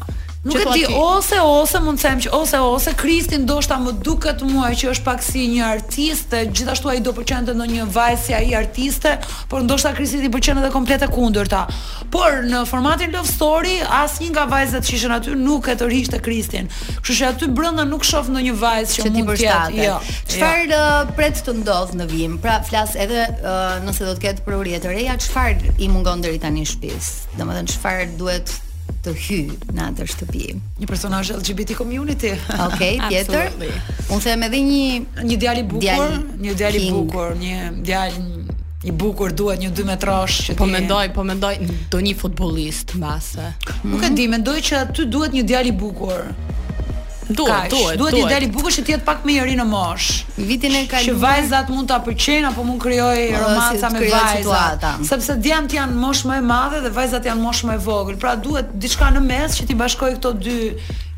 E: Nuk e di, ose ose mund të them që ose ose Kristi ndoshta më duket mua që është pak si një artist, gjithashtu ai do pëlqente ndonjë vajzë si ai artiste, por ndoshta Kristi i pëlqen edhe komplet e kundërta. Por në formatin Love Story asnjë nga vajzat që ishin aty nuk e tërhiqte Kristin. Kështu që aty brenda nuk shoh ndonjë vajzë që,
A: që
E: mund të jetë. Jo.
A: Çfarë jo. Uh, pret të ndodhë në vijim? Pra flas edhe uh, nëse do të ketë prurje të reja, çfarë i mungon deri tani shtëpisë? Domethënë çfarë duhet të hyjë në atë shtëpi.
E: Një personazh LGBT community.
A: Okej, okay,
D: tjetër.
A: Unë them edhe një
E: një djalë i bukur,
A: djali,
E: një djalë i bukur, një djalë i bukur duhet një 2 metrosh që
D: po mendoj, po mendoj ndonjë futbollist mbase.
E: Nuk e di, mendoj që aty duhet një djalë i bukur.
D: Duhet, duhet,
E: duhet një djalë i bukur që të jetë pak më i ri në moshë.
A: Vitin e kaluar që
E: vajzat mund ta pëlqejnë apo mund krijojë
A: po,
E: romanca me
A: vajzat.
E: Sepse djemtë janë moshë më e madhe dhe vajzat janë moshë më e vogël. Pra duhet diçka në mes që t'i bashkojë këto dy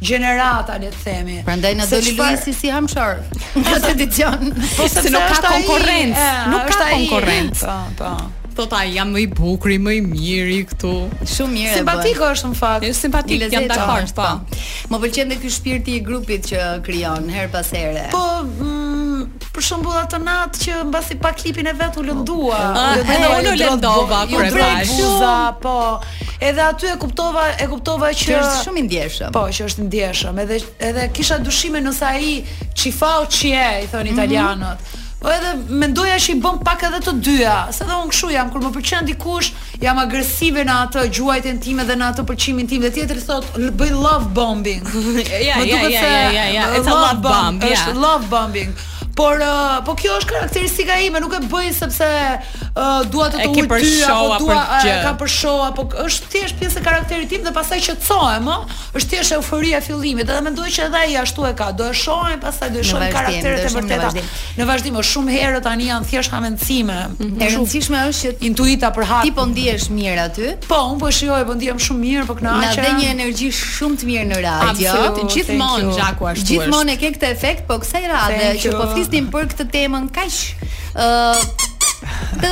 E: gjenerata le të themi.
A: Prandaj na doli Luisi si hamshor. Ja se ti jon.
E: Po
D: sepse nuk ka konkurrencë, nuk ka konkurrencë.
E: Po, po
D: thotë ai jam më i bukur, më i miri këtu.
A: Shumë mirë. Simpatiko
E: është në fakt.
D: Është simpatik, jam dakord,
A: po.
D: po.
A: Më pëlqen dhe ky shpirti i grupit që krijon herë pas here.
E: Po për shembull atë natë që mbasi pa klipin e vet u lëndua,
D: ah,
E: u lëndua, edhe
D: unë u lëndova kur e
E: pashë. Po. Edhe aty e kuptova, e kuptova që,
A: që është shumë i ndjeshëm.
E: Po, që është i ndjeshëm, edhe edhe kisha dyshime nëse ai ci fa o ci è, i thonë mhm. italianët. Mm -hmm. Po edhe mendoja që i bën pak edhe të dyja, se edhe unë kshu jam kur më pëlqen dikush, Jam agresive në atë gjuajtjen time dhe në atë pëlqimin tim dhe tjetri thot "L- bëj love bombing.
D: Ja,
E: Më
D: ja,
E: duket
D: ja,
E: se
D: ja, ja, ja, it's a
E: love
D: bomb, ja.
E: është love bombing. Por uh, po kjo është karakteristika ime, nuk e bëj sepse uh, dua të
D: E
E: të
D: ke
E: ul
D: për
E: ty
D: show
E: apo
D: apo
E: dua
D: për a,
E: e gjë. kam për show apo k- është thjesht pjesë e karakterit tim dhe pastaj qetësohem, ë. Është thjesht euforia e fillimit, edhe mendoj që edhe ai ashtu e ka. Do e shohim pastaj, do e shohim karakteret e vërteta. Në vazhdim, është shumë herët tani janë thjesht hamendësime. Mhm.
A: E rëndësishme është që
E: intuita për hak.
A: Ti po ndihesh mirë aty?
E: Po, un po shijoj, po ndihem shumë mirë, po kënaqem.
A: Na dhe një energji shumë të mirë në radio.
E: Absolut,
D: gjithmonë gjaku ashtu.
A: Gjithmonë e ke këtë efekt, po kësaj radhe që po flisnim për këtë temën kaq ë të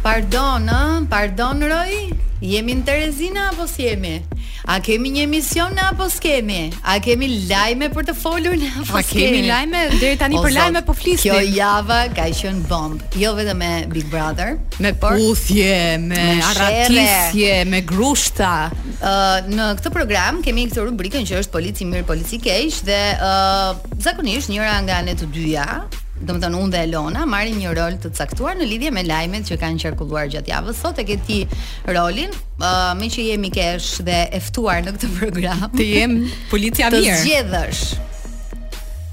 A: Pardon, ë, pardon Roi, jemi në Terezina apo s'jemi? A kemi një emision ne apo s'kemi? A kemi lajme për të folur ne apo s'kemi?
D: A kemi lajme? Deri tani për lajme po flisni.
A: Kjo java ka qenë bombë, jo vetëm me Big Brother,
D: me puthje, me,
A: me
D: arratisje, me grushta.
A: Ë uh, në këtë program kemi këtë rubrikën që është polici i mirë, polici i keq dhe ë uh, zakonisht njëra nga ne të dyja Domethënë unë dhe Elona marrim një rol të caktuar në lidhje me lajmet që kanë qarkulluar gjatë javës. Sot e ke ti rolin, ë uh, meqë je mikeshë dhe e ftuar në këtë program.
D: Të jem policia mirë.
A: Të zgjedhësh.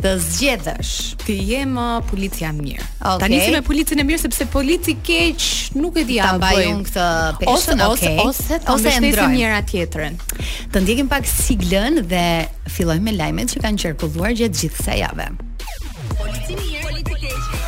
A: Të zgjedhësh.
D: Të jem uh, policia mirë.
A: Okay.
D: Ta nisim me policin e mirë sepse polici i keq nuk e di.
A: Ta mbaj unë këtë peshën,
D: ose,
A: okay.
D: Ose
A: ose
D: ose
A: ndërrojmë
D: njëra tjetrën.
A: Të ndjekim pak siglën dhe fillojmë me lajmet që kanë qarkulluar gjatë gjithë kësaj jave. Polici i mirë, polici i keq.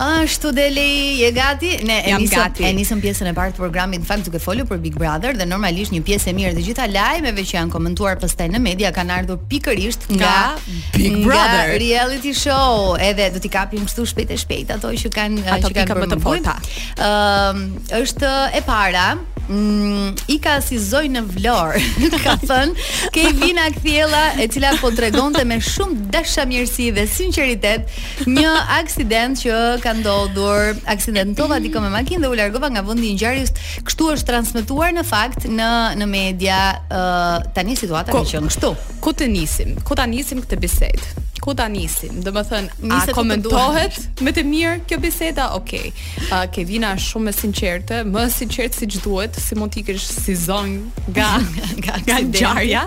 A: Ashtu Deli, je gati? Ne e nisëm e nisëm pjesën e parë të programit në fakt duke folur për Big Brother dhe normalisht një pjesë e mirë të gjitha lajmeve që janë komentuar pastaj në media kanë ardhur pikërisht nga
D: Big Brother nga
A: reality show. Edhe do t'i kapim kështu shpejt e shpejt ato që kanë
D: ato
A: që kanë
D: më të forta.
A: Ëm, um, është e para Mm, ika si zonjë në Vlorë, ka thënë Kevina Kthella, e cila po tregonte me shumë dashamirësi dhe sinqeritet një aksident që ka ndodhur. Aksidentova dikë me makinë dhe u largova nga vendi i ngjarjes. Kështu është transmetuar në fakt Në, në media uh, Tani situata ka qenë kështu
D: Ku ta nisim? Ku ta nisim këtë bisedë? ku ta nisim? Domethënë, a komentohet me të mirë kjo biseda? Okej. Okay. Uh, Kevina është shumë e sinqertë, më e sinqertë seç duhet, si mund të ikësh si zonjë nga,
A: nga,
D: nga ngjarja.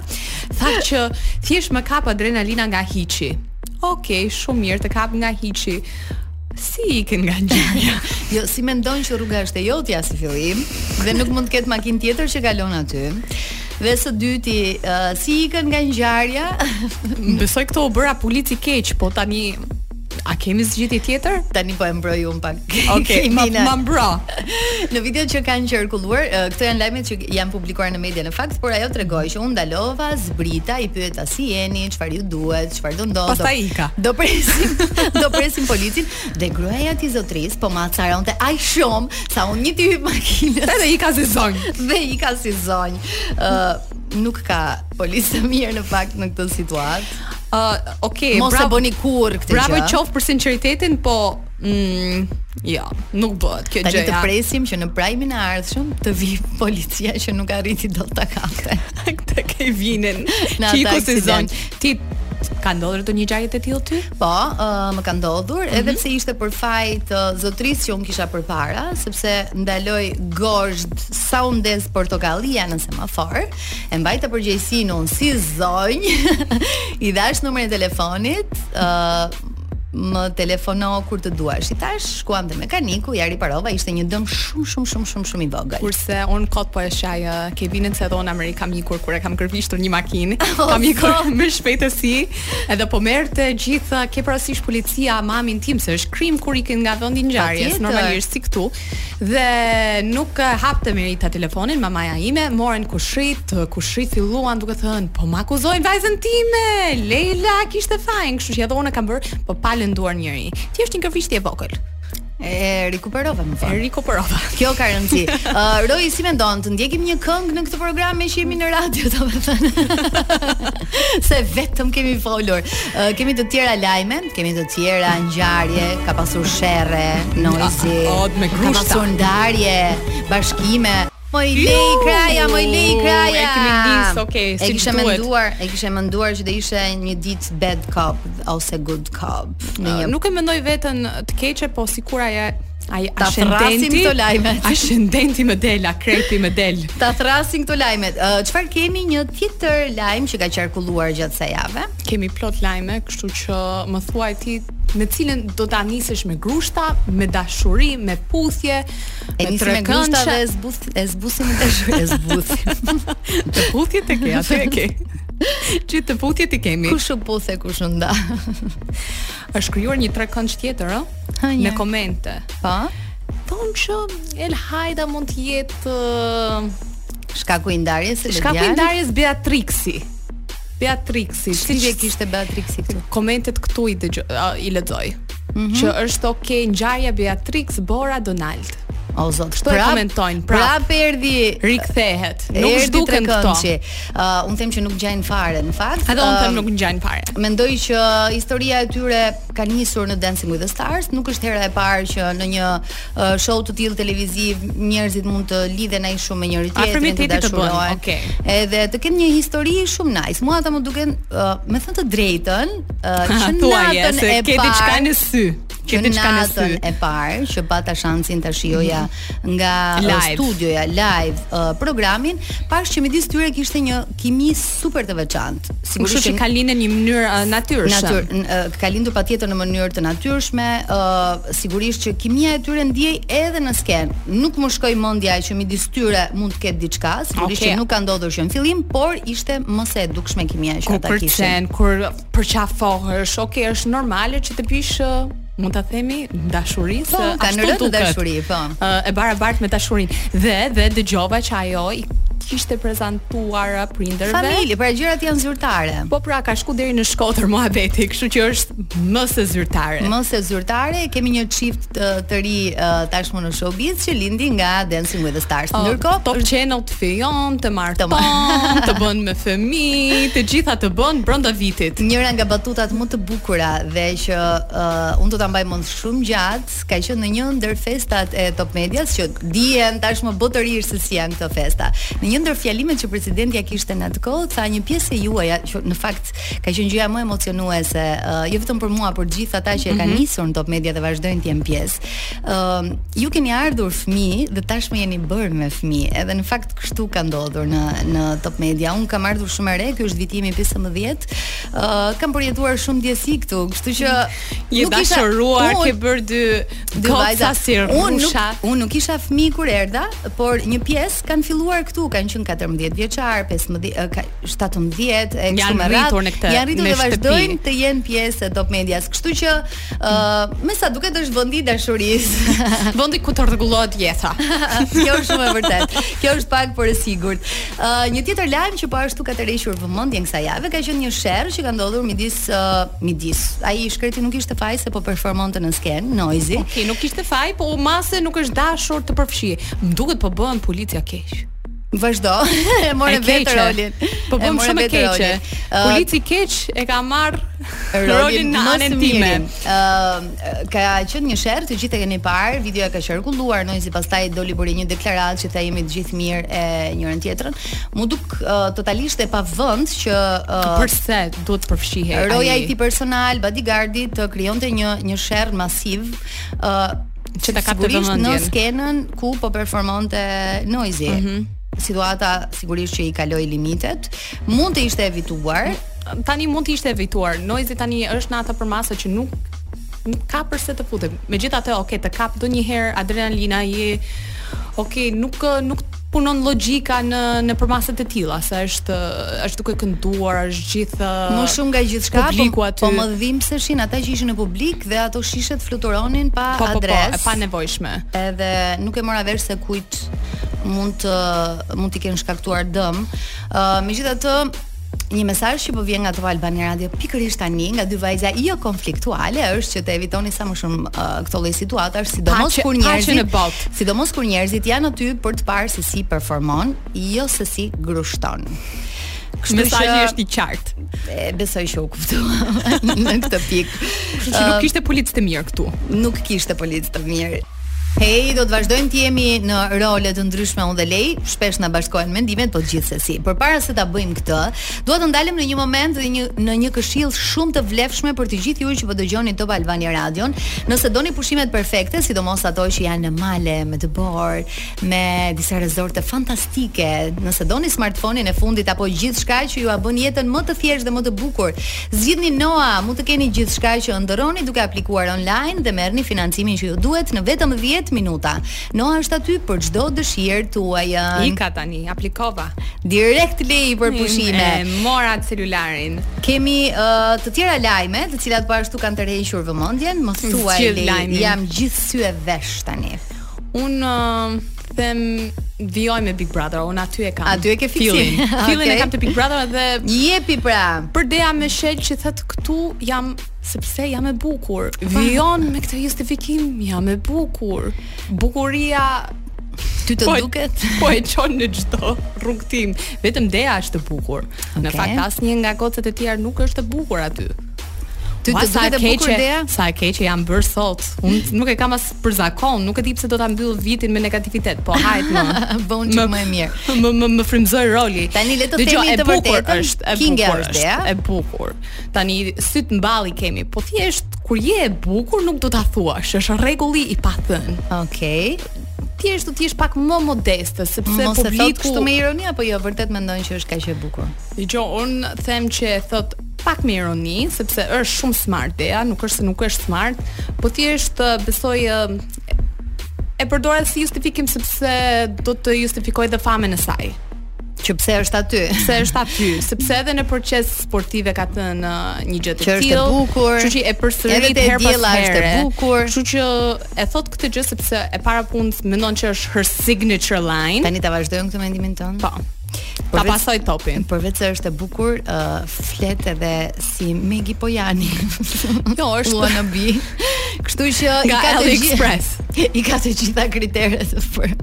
D: Tha që thjesht më kap adrenalina nga hiçi. Okej, okay, shumë mirë, të kap nga hiçi. Si ikën nga ngjarja?
A: jo, si mendon që rruga është e jotja si fillim, dhe nuk mund të ketë makinë tjetër që kalon aty. Dhe së dyti, uh, si ikën nga ngjarja?
D: Besoj këtu u bëra polici i keq, po tani A kemi zgjidhje tjetër?
A: Tani po e mbroj un pak.
D: Okej, okay,
A: ma,
D: ma mbro.
A: në videot që kanë qarkulluar, këto janë lajmet që janë publikuar në media në fakt, por ajo tregoi që un ndalova, zbrita, i pyeta si jeni, çfarë ju duhet, çfarë do ndodhë.
D: Pastaj ika.
A: Do presim, do presim policin dhe gruaja e zotris po ma acaronte aq shumë sa un një ti hyp makinën.
D: Edhe ika si zonj.
A: Dhe ika si zonj. Ë uh, nuk ka policë të mirë në fakt në këtë situatë.
D: Uh, okay,
A: Mos
D: bravo, e
A: bëni kurrë këtë
D: bravo
A: gjë.
D: Bravo qoftë për sinqeritetin, po mm, jo, nuk bëhet kjo gjë.
A: Tani të presim që në prajmin e ardhshëm të vi policia që nuk arriti dot ta kapte.
D: Këtë Kevinin.
A: Ti
D: ike si zonjë. Ti Ka ndodhur ty një gjë e tillë ty?
A: Po, uh, më ka ndodhur,
D: mm -hmm.
A: edhe mhm. pse ishte për faj të zotrisë që un kisha përpara, sepse ndaloj gozhd sa u ndez portokallia në semafor. E mbajta përgjegjësinë unë si zonjë. I dhash numrin e telefonit, ë uh, më telefono kur të duash. I thash, shkuam te mekaniku, ja riparova, ishte një dëm shumë shumë shumë shumë shumë i vogël.
D: Kurse un kot po e shaj uh, Kevinin se dhe un n'Amerikë kam ikur kur e kam gërvishtur një makinë,
A: oh,
D: kam ikur me shpejtësi, edhe po merrte gjithë ke parasysh policia mamin tim se është krim kur ikën nga vendi ngjarjes, normalisht si këtu. Dhe nuk e hapte Merita telefonin, mamaja ime, morën kushrit, kushrit filluan duke thënë, po ma akuzojnë vajzën time, Leila kishte fajin, kështu që edhe unë e kam bërë, po pa lënduar njeri. Ti është një gërvishtje e vogël.
A: E rikuperova më
D: vonë.
A: E
D: rikuperova.
A: Kjo ka rëndësi. Uh, Roi si mendon të ndjekim një këngë në këtë program meqë jemi në radio, domethënë. Se vetëm kemi folur. Uh, kemi të tjera lajme. Kemi të tjera ngjarje, ka pasur sherre,
D: Noizy,
A: ka pasur ndarje, bashkime. Moj lej kraja, moj lej kraja.
D: E kemi nis, okay, si
A: e
D: kisha
A: menduar, e kisha menduar që do ishte një ditë bad cop ose good cop. Në një...
D: Nuk e mendoj veten të keqe, po sikur ajo Ai
A: ta thrasim këto lajme.
D: Ashendenti më del, akrepi më del.
A: Ta thrasim këto lajme. Çfarë uh, kemi një tjetër lajm që ka qarkulluar gjatë kësaj jave?
D: Kemi plot lajme, kështu që më thuaj ti me cilën do ta nisësh me grushta, me dashuri, me puthje,
A: e me tre. Me grushta dhe zbus, e zbusim me dashuri, e zbusim.
D: të puthjet i ke, atë e ke. Që të puthjet i kemi.
A: Kush u puth, kush u nda.
D: Është krijuar një trekëndësh tjetër, ë? Në komente.
A: Po.
D: Thonë që Elhaida mund të jetë uh,
A: shkaku i ndarjes së
D: Shkaku i ndarjes Beatrixi. Beatrixi,
A: ç'lidhje kishte Beatrixi këtu?
D: Komentet këtu i dëgjoj, i lexoj. Mm -hmm. Që është ok ngjarja Beatrix Bora Donald.
A: O zot,
D: çto prap, komentojnë? Prap,
A: prap erdhi,
D: rikthehet. Nuk zhduken këto.
A: Uh, un them që nuk ngjajnë fare në fakt.
D: Edhe un them nuk ngjajnë fare.
A: Mendoj që historia e tyre ka nisur në Dancing with the Stars, nuk është hera e parë që në një uh, show të tillë televiziv, njerëzit mund të lidhen aq shumë me njëri-tjetrin,
D: Afërmiteti të bën, të
A: dashurohen.
D: okay.
A: Edhe të kenë një histori shumë nice. Mua ata më duken, uh, me thënë të drejtën, uh, që
D: Thuaje,
A: natën
D: se
A: e
D: ke
A: parë diçka
D: në sy. Ke
A: ti
D: diçka në sy.
A: natën e parë që pata shansin ta shijoja nga uh,
D: Live.
A: studioja live uh, programin, pashë që midis tyre kishte një kimi super të veçantë.
D: Sigurisht që ka lindur në një mënyrë të natyrshme.
A: Natyr, uh, ka lindur patjetër në mënyrë të natyrshme, ë uh, sigurisht që kimia e tyre ndihej edhe në skenë. Nuk më shkoi mendja që midis tyre mund të ketë diçka, sigurisht
D: okay.
A: që nuk ka ndodhur që në fillim, por ishte më se e dukshme kimia që ata kishin.
D: Kur përqafohesh, okay, është normale që të biesh uh, mund ta themi dashuri
A: po, se
D: ka
A: në
D: rëndë
A: dashuri, po.
D: e barabartë me dashurinë. Dhe dhe dëgjova që ajo i kishte prezantuar prindërve.
A: Familjes, pra gjërat janë zyrtare.
D: Po pra ka shku deri në Shkodër muhabeti, kështu që është më se zyrtare.
A: Më se zyrtare, kemi një çift të, të ri tashmë në showbiz që lindi nga Dancing with the Stars.
D: Oh,
A: Ndërkohë,
D: Top Channel të fejon, të marton, të bën me fëmijë, të gjitha të bën brenda vitit.
A: Njëra nga batutat më të bukura dhe që uh, unë do ta mbaj mend shumë gjatë, ka qenë në një ndër festat e Top Medias që dihen tashmë botërisht se si janë këto festa. Në një ndër fjalimet që presidentja kishte në atë kohë, tha një pjesë e juaja, që në fakt ka qenë gjëja më emocionuese, uh, jo vetëm për mua, por gjithë ata që e kanë mm -hmm. nisur në Top Media dhe vazhdojnë të jenë pjesë. Ëm uh, ju keni ardhur fëmijë dhe tashmë jeni bërë me fëmijë. Edhe në fakt kështu ka ndodhur në në Top Media. Unë kam ardhur shumë e re, ky është viti im i 15. Uh, kam përjetuar shumë ndjesi këtu, kështu që
D: je dashuruar,, ke bër dy
A: dy vajza
D: si
A: Unë nuk, un nuk isha fëmijë kur erdha, por një pjesë kanë filluar këtu, kanë qenë 14 vjeçar, 15, 17 e kështu me radhë.
D: Janë rritur në këtë.
A: Janë rritur dhe vazhdojnë të jenë pjesë e Top Medias. Kështu që Uh, me sa duket është vendi i dashurisë.
D: vendi ku të rregullohet jeta.
A: Kjo është shumë e vërtetë. Kjo është pak por e sigurt. Uh, një tjetër lajm që po ashtu ka tërhequr vëmendjen kësaj jave ka qenë një sherr që ka ndodhur midis uh, midis. Ai i shkreti nuk ishte faj se po performonte në sken, Noizy.
D: Okej, okay, nuk ishte faj, po mbase nuk është dashur të përfshi. M'duket po bën policin e keq.
A: Vazhdo. e
D: morën
A: vetë rolin.
D: Po
A: bën
D: shumë
A: keq.
D: Polici i keq e ka marr rolin në anën time.
A: Ë uh, ka qenë një sherr, të gjithë e keni parë, videoja ka qarkulluar, Noisy pastaj doli bëri një deklaratë që tha jemi të gjithë mirë me njëri-tjetrin. M'u duk uh, totalisht e pavend që uh,
D: përse duhet të përfshihej.
A: Roja i tij personal, bodyguardi të krijonte një një sherr masiv. Ë uh,
D: që ta kapte
A: vëmendjen në skenën ku po performonte Noisy.
D: Mm -hmm
A: situata sigurisht që i kaloi limitet. Mund të ishte evituar.
D: Tani mund të ishte evituar. Noizi tani është në atë përmasë që nuk nuk ka përse të futet. Megjithatë, ok, të kap ndonjëherë adrenalina, je ok, nuk nuk punon logjika në në përmasa të tilla, se është është duke kënduar, është gjithë
A: më shumë nga gjithçka po- publiku
D: aty.
A: Po, po më dhimbseshin ata që ishin në publik dhe ato shishet fluturonin pa
D: adresë. Po, po, po, panevojshme.
A: Edhe nuk e mora vesh se kujt mund të mund t'i kenë shkaktuar dëm. Ë uh, megjithatë Një mesazh që po vjen nga Top Albania Radio pikërisht tani nga dy vajza jo konfliktuale është që të evitoni sa më shumë uh, këto lloj situatash, sidomos kur njerëzit
D: në bot.
A: Sidomos kur njerëzit janë aty për të parë se si performon, jo se si grushton. Kështu
D: mesazhi është i qartë.
A: E besoj që u kuptuam në këtë pikë.
D: Kështu që nuk kishte policë të mirë këtu.
A: Nuk kishte policë të mirë. Hej, do të vazhdojmë të jemi në role të ndryshme unë dhe Lei, shpesh na bashkohen mendimet, po gjithsesi. Përpara se ta bëjmë këtë, dua të ndalem në një moment dhe një në një këshillë shumë të vlefshme për të gjithë ju që po dëgjoni Top Albania Radion. Nëse doni pushimet perfekte, sidomos ato që janë në male, me dëborë, me disa resorte fantastike. Nëse doni smartphone-in e fundit apo gjithçka që jua bën jetën më të thjeshtë dhe më të bukur, zgjidhni Noa, mund të keni gjithçka që ëndërroni duke aplikuar online dhe merrni financimin që ju duhet në vetëm 10 minuta. Noa është aty për çdo dëshirë tuajën.
D: Ika tani, aplikova.
A: Direkt Lei për pushime.
D: E mora celularin.
A: Kemi uh, të tjera lajme, të cilat po ashtu kanë tërhequr vëmendjen. Mos thuaj, jam gjithë sy e vesh tani.
D: Un uh, them vijoj me Big Brother, un aty e kam.
A: Aty e ke fiksin.
D: Fillin
A: okay.
D: e kam te Big Brother dhe
A: jepi pra.
D: Për Dea Mishel që thotë këtu jam sepse jam e bukur. Vijon me këtë justifikim, jam e bukur. Bukuria
A: Ty të
D: po,
A: duket?
D: Po e çon në çdo rrugtim. Vetëm Dea është e bukur. Okay.
A: Në
D: fakt asnjë nga gocat e tjera nuk është e bukur aty.
A: Ty të duket e bukur Dea?
D: Sa e keqe jam bërë sot. Unë nuk e kam as për zakon, nuk e di pse do ta mbyll vitin me negativitet. Po hajt më.
A: Bëhu një çik më e mirë.
D: Më më më frymzoi roli.
A: Tani le të themi të vërtetën.
D: Është e bukur,
A: është
D: e bukur. Tani sytë në ballë i kemi. Po thjesht kur je e bukur nuk do ta thuash, është rregulli i pathënë.
A: Okej.
D: Okay thjesht do të jesh pak më modeste sepse
A: Mos publiku Mos
D: e thotë
A: kështu me ironi apo jo vërtet mendon që është kaq e bukur.
D: Dëgjo, un them që thotë pak me ironi, sepse është shumë smart Dea, nuk është se nuk është smart, po thjesht besoj e përdor si justifikim sepse do të justifikojë dhe famën e saj.
A: Që pse është aty?
D: Pse është aty? Sepse edhe në Procesi Sportiv e ka thënë një gjë të tillë.
A: Që është e bukur.
D: Kështu që e përsërit herë pas
A: herë. Është e bukur.
D: Kështu që e thotë këtë gjë sepse e para punës mendon që është her signature line.
A: Tani ta vazhdojmë këtë mendimin tonë.
D: Po. ta pasoj topin.
A: Përveç se është e bukur, uh, flet edhe si Megi Pojani.
D: jo, është
A: wannabe. Kështu që i ka të gjitha i ka të gjitha kriteret për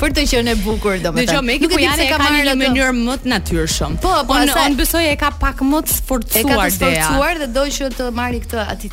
A: për të qenë e bukur, domethënë.
D: Dëgjoj Megi Pojani e ka
A: marrë në
D: mënyrë më të natyrshme.
A: Po, po, unë,
D: unë besoj e ka pak më të sforcuar.
A: E ka të sforcuar dhe do që të marrë këtë
D: atë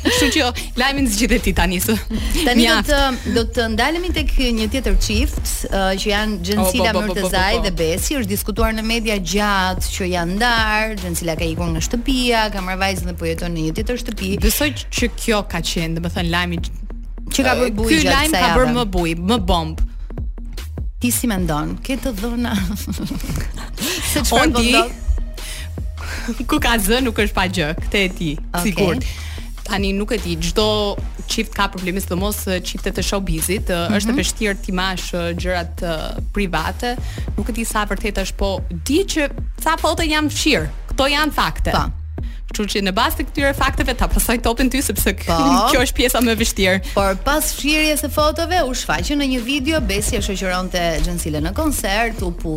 D: Kështu
A: që
D: jo, lajmin zgjidhe ti tani se.
A: Tani do të do të ndalemi tek një tjetër çift uh, që janë Xhensila
D: oh, Myrtezaj
A: dhe Besi, është diskutuar në media gjatë që janë ndarë, Xhensila ka ikur nga shtëpia, ka marrë vajzën dhe po jeton në një tjetër shtëpi.
D: Besoj që kjo ka qenë, domethënë lajmi
A: që ka bërë bujë.
D: Ky lajm ka bërë më bujë, më bombë.
A: Ti si mendon? Ke të dhëna. Se çfarë po ndodh?
D: Ku ka zë nuk është pa gjë, këtë e di,
A: okay.
D: Sigurt. Tani nuk e di, çdo çift ka probleme, sidomos çiftet e showbizit, mm
A: -hmm.
D: është e mhm. vështirë t'i mbash gjërat private. Nuk e di sa e vërtetë është, po di që ca foto janë fshirë. Këto janë fakte.
A: Po.
D: Po. Kështu që në bazë të këtyre fakteve ta pasoj topin ty sepse
A: po.
D: kjo është pjesa më e vështirë.
A: Por pas fshirjes së fotove u shfaqën në një video Besi e shoqëronte Xhensilën në koncert, u
D: pu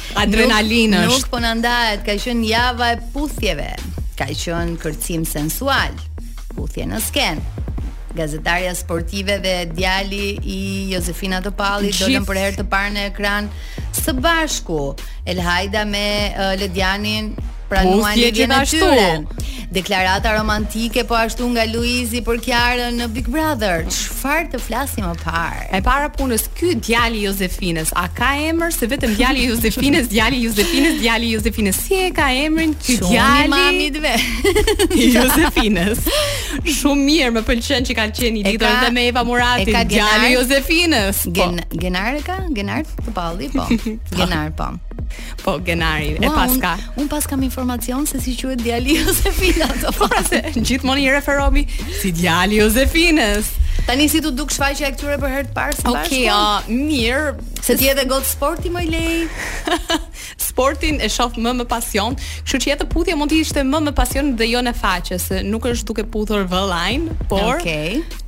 D: Adrenalinë është.
A: Nuk po na ndahet, ka qenë java e puthjeve. Ka qenë kërcim sensual. Puthje në skenë. Gazetarja sportive dhe djali i Jozefina Topalli dolën për herë të parë në ekran së bashku. Elhaida me uh, Ledionin pranuan lidhjen e tyre. Deklarata romantike po ashtu nga Luizi për Kiarën në Big Brother. Çfarë të flasim më parë?
D: E para punës Ky djali i Jozefinës, a ka emër se vetëm djali i Jozefinës, djali i Jozefinës, djali i Jozefinës, si e ka emrin ky djali?
A: Çuni mamit, ve.
D: I Jozefinës. Shumë mirë, më pëlqen që ka qenë i lidhur dhe me Eva Muratin,
A: e ka
D: djali Genard?
A: i
D: Jozefinës. Po.
A: Gen, Genar e ka? Genar Topalli, po. Genar, po.
D: Po Genari e paska.
A: Unë, unë paskam informacion se si quhet djali i Jozefinës.
D: Po pra se gjithmonë i referohemi si djali i Jozefinës.
A: Tani si t'u duk shfaqja e këtyre për herë të parë së bashku?
D: Okej, okay, mirë.
A: Se ti edhe gocë sporti më je.
D: Sportin e shoh më me pasion, kështu që ajo puthje mund të ishte më me pasion dhe jo në faqe, se nuk është duke puthur vëllanë, por
A: Okej.
D: Okay.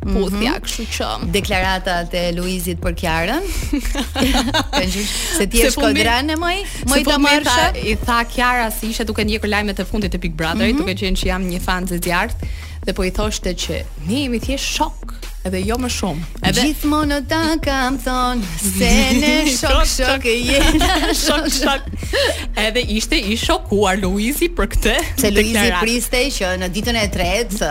A: puthja,
D: mhm. kështu që
A: deklarata e Luizit për Kiarën. Kanë gjysh se ti je shkodrane moj,
D: moj
A: ta
D: marrsha. I tha Kiara se ishte duke ndjekur lajmet e fundit të Big Brotherit,
A: mhm.
D: duke qenë që jam një fan i zjarrtë dhe po i thoshte që ne jemi thjesht shok edhe jo më shumë. Edhe
A: gjithmonë ta kam thonë se ne shok shok e jena
D: shok shok. Edhe ishte i shokuar Luizi për këtë.
A: Se Luizi priste që në ditën e tretë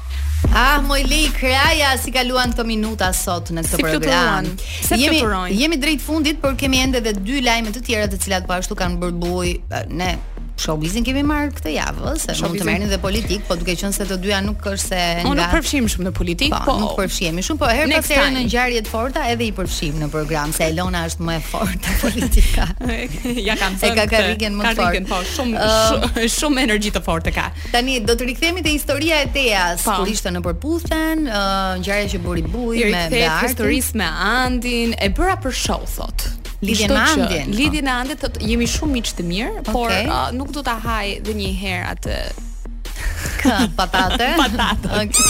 A: Ah, moj Lei Kraja si kaluan këto minuta sot në këtë
D: si
A: program.
D: Si
A: jemi
D: fluturojnë.
A: jemi drejt fundit, por kemi ende edhe dy lajme të tjera të cilat po ashtu kanë bërë bujë ne showbizin e kemi marrë këtë javë, se mund të merrnim dhe politikë, po duke qenë se të dyja nuk është se nga
D: Unë nuk përfshihem shumë në politikë,
A: po,
D: po
A: nuk përfshihemi shumë, po herë pas here në ngjarje të forta edhe i përfshijmë në program, se Elona është më e fortë politika.
D: ia kam thënë.
A: E
D: ka
A: karrigen më të fortë.
D: Po, shumë shumë energji të fortë ka.
A: Tani do të rikthehemi te historia e Teas,
D: po. Po.
A: kur ishte në Përputhen, uh, ngjarja që bëri
D: bujë
A: me Beartin.
D: Rikthehet historisë me Andin, e bëra për show
A: thotë.
D: Lidhje
A: me Andin. Që,
D: lidhje me Andin thotë jemi shumë miq të mirë, okay.
A: por
D: uh, nuk do ta haj dhe një herë atë
A: Ka patate.
D: patate.
A: Okej.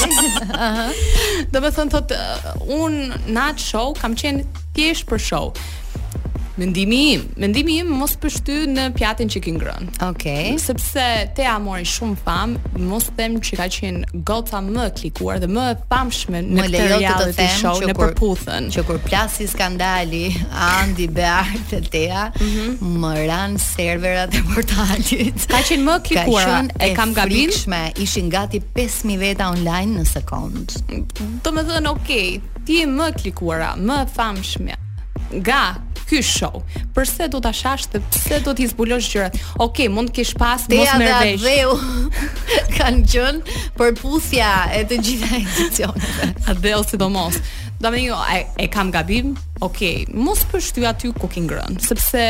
D: Okay. Domethënë thotë uh, unë n'atë show kam qenë thjesht për show. Mendimi im, mendimi im mos pështy në pjatën që ke ngrënë.
A: Okej. Okay.
D: Sepse Tea mori shumë famë, mos them që ka qenë goca më e klikuar dhe më e famshme në këtë reality show në Përputhen.
A: Që kur plasi skandali Andi Beart dhe Tea, mm -hmm. më ranë serverat e portalit.
D: Ka qenë më e klikuar,
A: ka
D: e kam gabim.
A: Frikshme, ishin gati 5000 veta online në
D: sekondë. Domethënë, okay, Ti je më e klikuara, më e famshmja. Nga ky show. Përse do ta shash dhe pse do t'i zbulosh gjërat? Okej, okay, mund të kesh pas mosmarrëveshje.
A: Tea dhe Atdheu. Kanë qenë përputhja e të gjitha edicioneve.
D: Atdheu sidomos. Do më jo, e, e kam gabim. Okej, okay, mos pështy aty ku ke ngrënë, sepse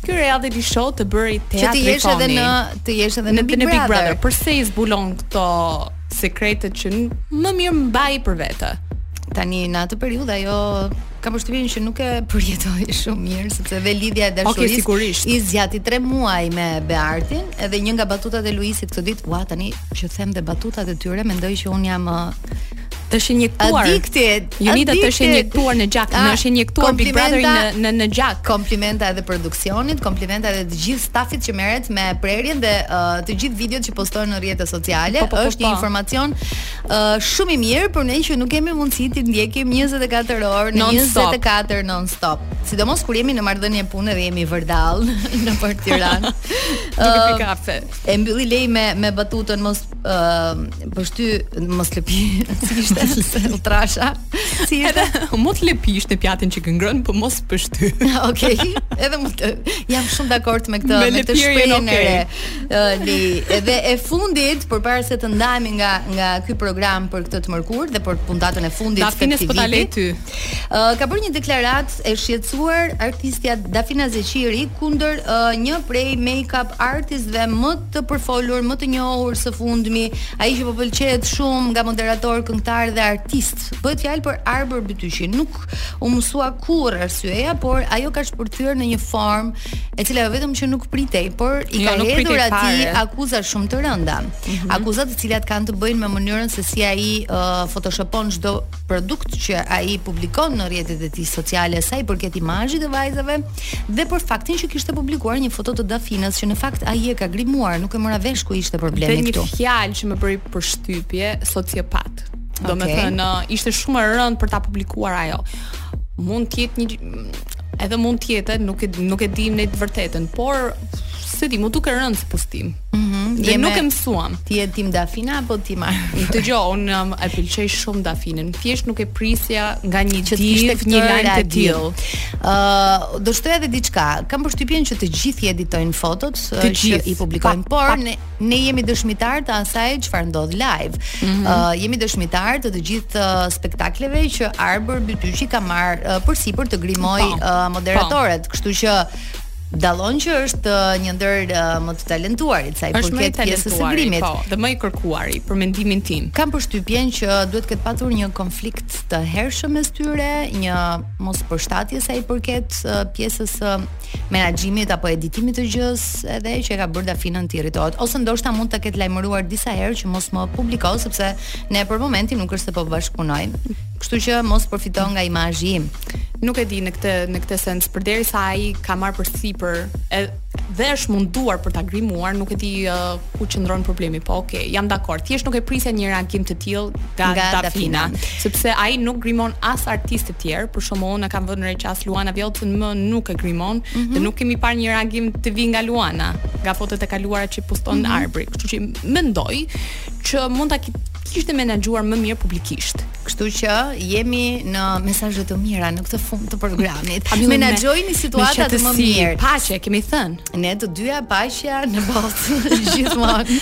D: Ky reality show të bëri
A: Tea
D: Trifoni.
A: Që të jesh edhe në të jesh edhe
D: në,
A: në Big
D: Brother. Përse i zbulon këto sekretet që më mirë mbaji për vete.
A: Tani në atë periudhë ajo kam përshtypjen që nuk e përjetoi shumë mirë sepse dhe lidhja e dashurisë okay,
D: sigurisht.
A: i zgjati 3 muaj me Beartin, edhe një nga batutat e Luisit këto ditë, ua tani që them dhe batutat e tyre, mendoj që unë jam uh,
D: të është injektuar.
A: Adikti
D: Jonida të është injektuar në gjak, në është injektuar Big Brother në në në gjak.
A: Komplimenta edhe produksionit, komplimenta edhe të gjithë stafit që merret me prerjen dhe uh, të gjithë videot që postojnë në rrjetet sociale.
D: Po, po, po,
A: është
D: po.
A: një informacion uh, shumë i mirë për ne që nuk kemi mundësi t'i ndjekim 24 orë në 24 non stop. Sidomos kur jemi në marrëdhënie pune dhe jemi vërdall nëpër Tiranë.
D: Duke uh, kafe.
A: E mbylli Lei me me batutën mos pështy mos lëpi si ishte se u trasha si ishte
D: edhe mos lëpi ishte pjatën që ke ngrënë po mos pështy
A: okay edhe mos jam shumë dakord me këtë
D: me,
A: me këtë shprehje okay. Eli edhe e fundit përpara se të ndahemi nga nga ky program për këtë të mërkur dhe për puntatën e fundit Dafinën
D: po ta
A: lë
D: ty
A: uh, ka bërë një deklaratë e shqetësuar artistja Dafina Zeqiri kundër uh, një prej make-up artistëve më të përfolur, më të njohur së fundmi, ai që po pëlqehet shumë nga moderatorë, këngëtarë dhe artistë. Bëhet fjalë për Arbër Bytyçin. Nuk u mësua kurrë arsyeja, por ajo ka shpërthyer në një formë e cila jo vetëm që nuk pritej, por i
D: jo,
A: ka
D: jo,
A: hedhur atij akuza shumë të rënda. Mm -hmm. Akuza të cilat kanë të bëjnë me mënyrën se si ai uh, photoshopon çdo produkt që ai publikon në rrjetet e tij sociale sa i përket imazhit të vajzave dhe për faktin që kishte publikuar një foto të Dafinës që në fakt ai e ka grimuar, nuk e mora vesh ku ishte problemi këtu.
D: Dhe një fjalë që më bëri përshtypje, sociopat. Do okay.
A: me
D: thënë, ishte shumë e rëndë për ta publikuar ajo. Mund të jetë një edhe mund të jetë, nuk e nuk e dimë të vërtetën, por s'e di, m'u duk e rëndë si postim.
A: Mhm.
D: Dhe nuk e mësuam.
A: Ti je team Dafina apo team
D: Arbër? Dëgjo, unë um, e pëlqej shumë Dafinën. Thjesht nuk e prisja nga një
A: artiste
D: një lajm të tillë.
A: Ë, uh, do shtoja edhe diçka. Kam përshtypjen që të gjithë i editojnë fotot
D: të gjithë
A: i publikojnë, por
D: pa.
A: ne ne jemi dëshmitarë të asaj çfarë ndodh live. Ë,
D: mm -hmm.
A: uh, jemi dëshmitarë të të gjithë uh, spektakleve që Arbër Bytyçi ka marrë uh, përsipër të
D: grimojë
A: uh, moderatoret. Kështu që Dallon që është një ndër më të talentuarit sa i përket pjesës së grimit.
D: Po, dhe më i kërkuari për mendimin tim.
A: Kam përshtypjen që duhet të ketë patur një konflikt të hershëm mes tyre, një mospërshtatje sa i përket pjesës së menaxhimit apo editimit të gjësë, edhe që e ka bërë Dafinën të irritohet, ose ndoshta mund ta ketë lajmëruar disa herë që mos më publiko sepse ne për momentin nuk është se po bashkëpunojmë. Kështu që mos përfito nga imazhi im.
D: Nuk e di në këtë në këtë sens, përderisa ai ka marrë përsipër dhe është munduar për ta grimuar, nuk e di uh, ku qëndron problemi. Po, ok, jam dakord. Thjesht nuk e prisja një reagim të tillë nga,
A: nga
D: Dafina, sepse ai nuk grimon as artistë të tjerë, për shembull ne kemi vënë re që as Luana Vjollcën më nuk e grimon
A: mm -hmm.
D: dhe mhm. nuk kemi parë një reagim të tillë nga Luana, nga fotot e kaluara që poston
A: mm -hmm.
D: Arbri. Kështu që mendoj që mund ta kishte menaxhuar më mirë publikisht.
A: Kështu që jemi në mesazhe të mira në këtë fund të programit. Menaxhojini situatat më mirë.
D: Paqe, kemi thënë.
A: Ne të dyja paqja në botë gjithmonë.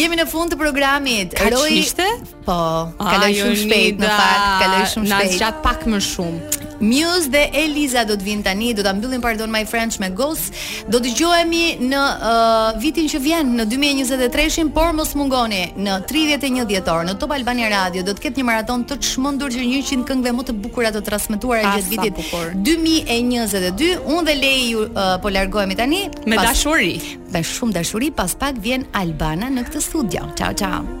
A: jemi në fund të programit.
D: Kaloi...
A: kaq
D: ishte?
A: Po, kaloi shumë shpejt në fakt, kaloi shumë shpejt.
D: Na zgjat pak më shumë.
A: Muse dhe Eliza do të vijnë tani, do ta mbyllim Pardon My French me Ghost Do dëgjohemi në uh, vitin që vjen në 2023-shin, por mos mungoni në 31 dhjetor në Top Albania Radio do të ketë një maratonë të çmendur të 100 këngëve më të bukura të transmetuara gjatë vitit 2022. Unë dhe Lei ju uh, po largohemi tani
D: me dashuri.
A: Me shumë dashuri, pas pak vjen Albana në këtë studio. Ciao ciao.